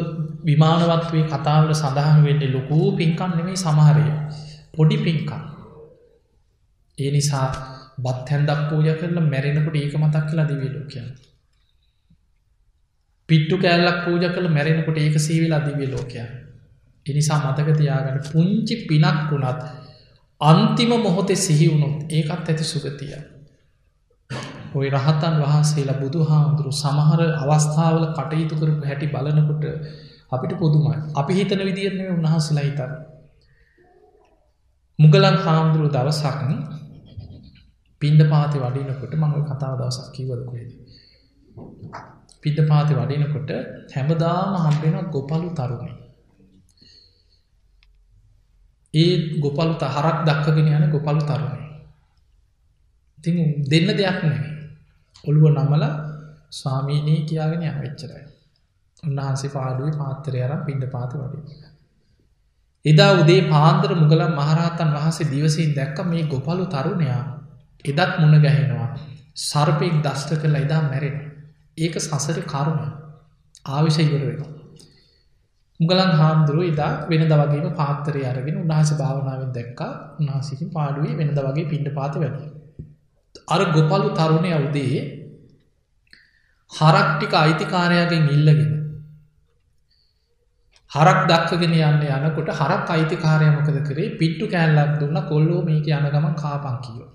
Speaker 1: විමානවත්වේ කතාවට සඳහන් වෙන්නේ ලොකූ පින්කන් නෙමේ සමහරය පොඩි පින්කන්. ඒ නිසා බත් හැන්දක් පූජ කරලා මැරෙනකට ඒක මතක් කියලා දිවියලෝ කියන්න. පිට්ටු කෑල්ලක් පූජ කළ මැරෙනකොට ඒක සීවිලා දිවිය ලෝකයන්. එනිසා මතක තියාගන්න පුංචි පිනක් වුණත් අන්තිම මොහොතේ සිහි වුණොත් ඒකත් ඇති සුගතිය. ඔය රහතන් වහන්සේලා බුදු හාමුදුරු සමහර අවස්ථාවල කටයුතු කරපු හැටි බලනකොට අපිට පොදුමයි අපි හිතන විදිරන්නේ උන්හසලා හිතන්න මුගලන් හාමුදුරුව දවසක් පින්ඩ පාති වඩිනකොට මං කතාව දවසක් කිවදකොේද. පිට පාති වඩිනකොට හැමදාම හම්බෙන ගොපලු තරුණේ. ඒ ගොපලු තහරක් දක්කගෙන යන ගොපලු තරුණේ. ති දෙන්න දෙයක් නෙ ඔළුව නමල ස්වාමීනී කියාගෙන ය වෙච්චරයි. උන්වහන්සේ පාඩුවේ පාත්තරය අරම් පින්ඩ පාති වඩින. එදා උදේ පාන්දර මුගලන් මහරහතන් වහසේ දිවසින් දැක්ක මේ ගොපලු තරුණයා එදත් මුණ ගැහෙනවා සර්පයෙක් දෂ්ට කළ එදා මැරෙන ඒක සසර කරුණ ආවිෂ ඉවර වෙන මුගලන් හාමුදුරුව ඉදා වෙනද වගේම පාත්තරය අරගෙන උන්හස භාවනාවෙන් දැක්කා. උන්හසිකින් පාඩුවේ වෙනද වගේ පින්ඩ පාති වැඩ අර ගොපලු තරුණය උදේ හරක්ටික අයිතිකාරයාගෙන් ඉල්ලගෙන හරක් දක්කගෙන යන්න යනකොට හරක් අයිතිකාරයමකද කරේ? පිට්ටු කෑල්ලක් දුන්න කොල්ලෝ මේක යන ගමන් කාපන් කියෝ.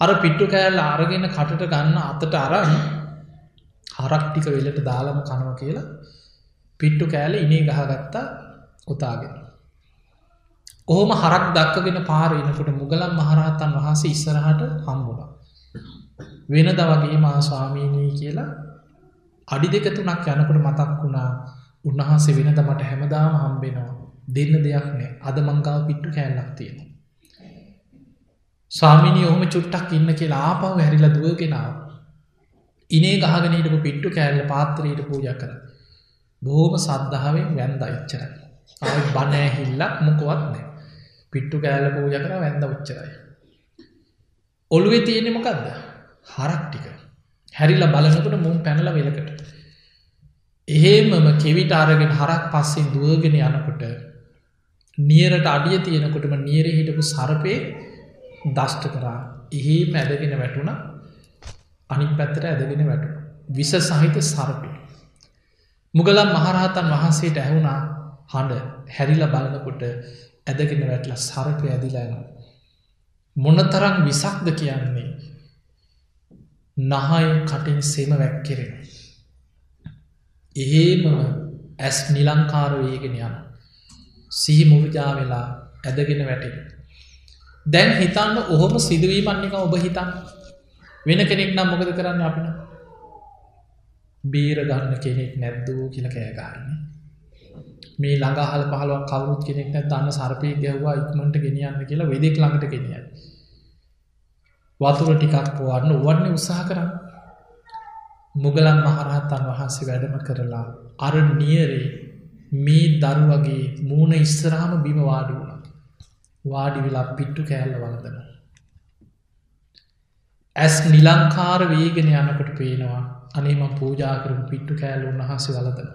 Speaker 1: අර පිට්ටු කෑල්ල අරගෙන කටට ගන්න අතට අරන් හරක් ටික වෙලට දාලම කනව කියලා පිට්ටු කෑල ඉනේ ගහගත්තා උතාගෙන. ඔහොම හරක් දක්කගෙන පාරනකොට මුගලම් මහරහතන් වහන්සේ ඉස්සරහට හම්බුණ. වෙනද වගේ මා ස්වාමීනී කියලා අඩි දෙක තුනක් යනකොට මතක් වුණා උන්වහන්සේ වෙනද මට හැමදාම හම්බෙනවා දෙන්න දෙයක් නෑ අද මංගාව පිට්ටු කෑල්ලක් තියෙන. ස්වාමිනී ඔහොම චුට්ටක් ඉන්න කියලා ආපව හැරිල දුවගෙනාව. ඉනේ ගහගෙනටපු පිට්ටු කෑල්ල පාත්‍රයට පූජ කර. බොහෝම සද්ධාවෙන් වැන්ද ඉච්චරයි. ආය බනෑහිල්ලක් මොකොවත් නෑ. පිට්ටු කෑල්ල පූජ කර වැන්ද උච්චරයි. ඔළුවෙ තියෙනෙ මොකක්ද හරක් ටික හැරිලා බලනකට මුම් පැනල වෙලකට එහෙමම කෙවිට අරගෙන හරක් පස්සෙන් දුවගෙන යනකොට නියරට අඩිය තියෙනකොටම නියර හිටපු සරපය දෂ්ට කරා එහෙම ඇදගෙන වැටුණ අනි පැත්තට ඇදගෙන වැටු. විස සහිත සරපය. මුගලම් මහරහතන් වහන්සේට ඇහුණා හඬ හැරිල බලනකොට ඇදගෙන වැටල සරපය ඇදිලෑන. මොනතරං විසක්ද කියන්නේ නහයි කටින් සෙම වැැක්කෙරෙන. එහෙමම ඇස් නිලංකාරවයගෙන යන. සිහි මුවිජා වෙලා ඇදගෙන වැටෙන. දැන් හිතන්න ඔහොම සිදුවීමන්නක ඔබ හිතන් වෙන කෙනෙක් නම් මොකද කරන්න අපින බේර ගන්න කෙනෙක් නැද්දූ කියල කෑගාරන්නේ මේ ළඟහල පහලුවක් කවරුත් කෙනෙක් නැ දන්න සර්පය ගැව්වා ඉක්මට ගෙනියන්න කියලා වෙදෙක් ළඟට ගෙනියයි. වතුර ටිකක් පොවන්න වන්නේ උත්සාහ කරන්න මුගලන් මහරහත්තන් වහන්සේ වැඩම කරලා අර නියරේ මේ දරුවගේ මූුණ ඉස්සරාම බිම වාඩි වුණ. වාඩි වෙලා පිට්ටු කෑල්ල වලදන. ඇස් නිලංකාර වේගෙන යනකට පේනවා අනේම පූජාකරම පිට්ටු කෑල්ල උන්හස වලදන.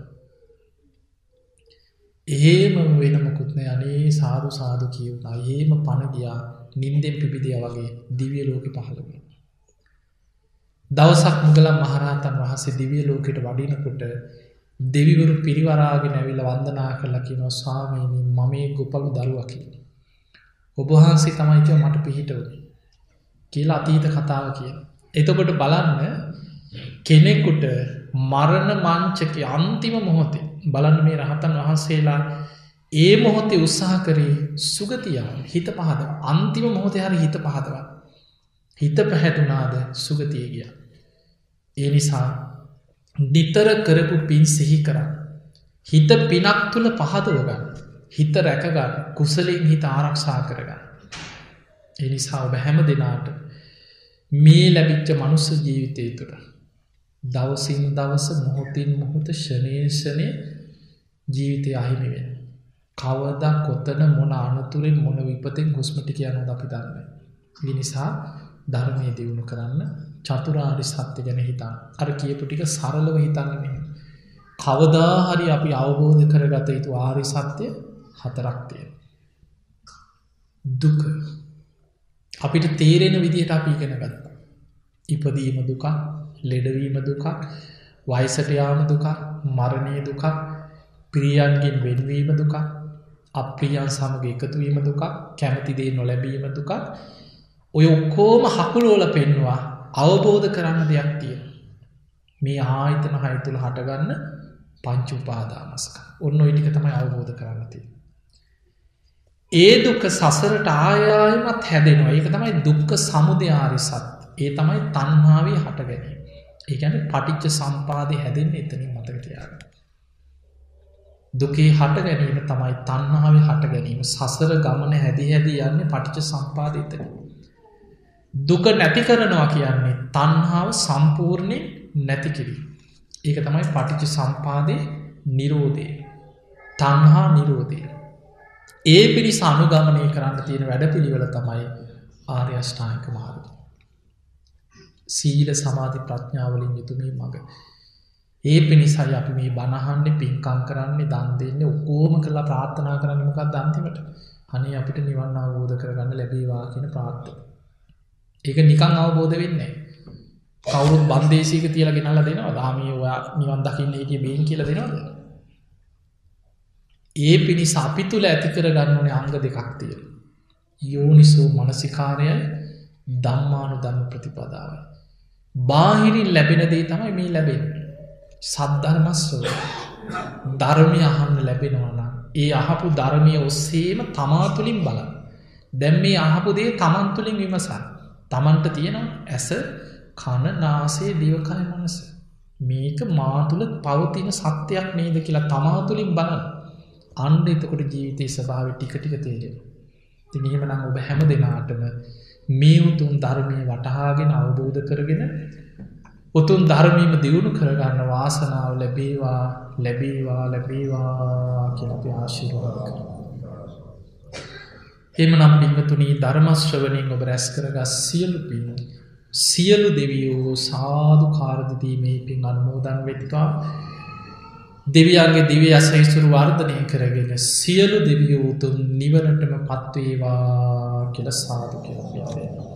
Speaker 1: ඒම වෙනමකුත්න අනේ සාරු සාධ කියවුණ ඒම පණගයා නින්දෙන් පිබිදිය වගේ දිවිය ලෝක පහළවෙන. දවසක් මුගලම් මහරහතන් වහසේ දිවිය ලෝකෙට වඩිනකොට දෙවිවරු පිරිවරාගෙන ඇවිල වන්දනා කරලකි නො ස්වාමීනී මමේ ගොපලු දරුවකි. ඔබහන්සේ තමයිකව මට පිහිටවන කියලා අතීත කතාව කිය. එතකොට බලන්න කෙනෙකුට මරණ මංචක අන්තිම මොහොතේ බලන්න මේ රහතන් වහන්සේලා ඒ මොහොතේ උත්සාහ කරේ සුගතියා හිත පහද අන්තිම මොහොතේ හරි හිත පහදවා. හිත පැහැටුනාද සුගතිය ගිය. ඒ නිසා නිතර කරපු පින් සිහි කරන්න. හිත පිනක් තුළ පහදවගන්න. හිත රැකගන්න කුසලින් හිත ආරක්ෂා කරගන්න. එනිසා ඔබ හැම දෙනාට මේ ලැබිච්ච මනුස්ස ජීවිතය තුළ. දවසින් දවස මොහොතින් මොහොත ෂනේෂණය ජීවිතය අහිමි වෙන. කවදා කොතන මොන අනතුරෙන් මොන විපතෙන් හුස්මටි කියනු අපි දන්න. විනිසා ධර්මය දියුණු කරන්න චතුරාරි සත්‍ය ගැන හිතන් අර කියපු ටික සරලව හිතන්න කවදාහරි අපි අවබෝධ කරගත යුතු ආරි සත්‍යය හතරක්තිය දුක. අපිට තේරෙන විදිහට අපි ඉගෙන ගත්ත ඉපදීම දුකක් ලෙඩවීම දුකක් වයිසට යාම දුකක් මරණය දුකක් ප්‍රියන්ගෙන් වෙන්වීම දුකක් අප්‍රියන් සමග එකතුවීම දුකක් කැමතිදේ නොලැබීම දුකක්. ඔය ඔක්කෝම හකුලෝල පෙන්වා අවබෝධ කරන්න දෙයක් තිය මේ ආයතන හයිතුළ හටගන්න පංච උපාදානස්ක ඔන්න ඔයිටික තමයි අවබෝධ කරන්නති. ඒ දුක සසරට ආයායමත් හැදෙනවා. ඒක තමයි දුක්ක සමුදයාරි සත් ඒ තමයි තන්හාාවේ හට ගැනීම ඒගැන පටිච්ච සම්පාදය හැදෙන් එතනින් මතකතියාග. දුකේ හට ගැනීම තමයි තන්නාවේ හට ගැනීම සසර ගමන හැදි හැදී යන්න පටිච සම්පාධතන. දුක නැති කරනවා කියන්නේ තන්හාාව සම්පූර්ණය නැතිකිරී. ඒක තමයි පටිච සම්පාදය නිරෝධය. තන්හා නිරෝධය. ඒ පිරිස අනුගමනය කරන්න තියෙන වැඩ පිළිවෙල තමයි ආර්යෂ්ඨායක මාර්ග. සීල සමාධි ප්‍රඥාවලින් යුතුමී මඟ. ඒ පිණිසයි අපි මේ බණහන්න්නේ පින්කං කරන්නේ දන් දෙන්නේ ඔක්කෝම කරලා ප්‍රාර්ථනා කරන්න මොකක් දන්තිමට අනේ අපිට නිවන්න අවබෝධ කරගන්න ලැබේවා කියන ප්‍රාර්ථ. ඒක නිකං අවබෝධ වෙන්නේ. කවුරුත් බන්දේශීක තියල ගෙනල්ල දෙනවා දාමී ඔයා නිවන් දකින්න හිටිය බේන් කියල දෙනවාද. ඒ පිණිස අපි තුළ ඇති කර ගන්න ඕනේ අංග දෙකක් තියෙන. යෝනිසෝ මනසිකාරයයි දම්මානු ධර්ම ප්‍රතිපදාවයි. බාහිරින් ලැබෙන දේ තමයි මේ ලැබෙන. සද්ධර්මස්ව ධර්මය අහන්න ලැබෙනවන ඒ අහපු ධර්මය ඔස්සේම තමා තුළින් බල දැම් මේ අහපු දේ තමන් තුළින් විමසන් තමන්ට තියෙන ඇස කණ නාසේ දිවකය මනස. මේක මාතුළ පවතින සත්‍යයක් නේද කියලා තමා තුළින් බලන්න. අන්ඩ එතකොට ජීවිතය ස්භාව ටික ටික තේරෙන තිනීමනම් ඔබ හැම දෙනාටම මේ උතුන් ධර්මය වටහාගෙන අවබෝධ කරගෙන උතුන් ධර්මීම දියුණු කරගන්න වාසනාව ලැබේවා ලැබේවා ලැබේවා කියලපි ආශිරවාද කර. එම නම් පිංහතුනී ධර්මශ්‍රවනින් ඔබ රැස් කරගස් සියලු පින් සියලු දෙවියෝ සාධු කාරදදීමේ පින් අන්මෝදන් වෙත්වා දෙවියන්ගේ දිවි අසයිසුරු වර්ධනය කරගෙන සියලු දෙවියෝතුන් නිවනටම පත්වේවා කියල සාධ කියලපියාවේ.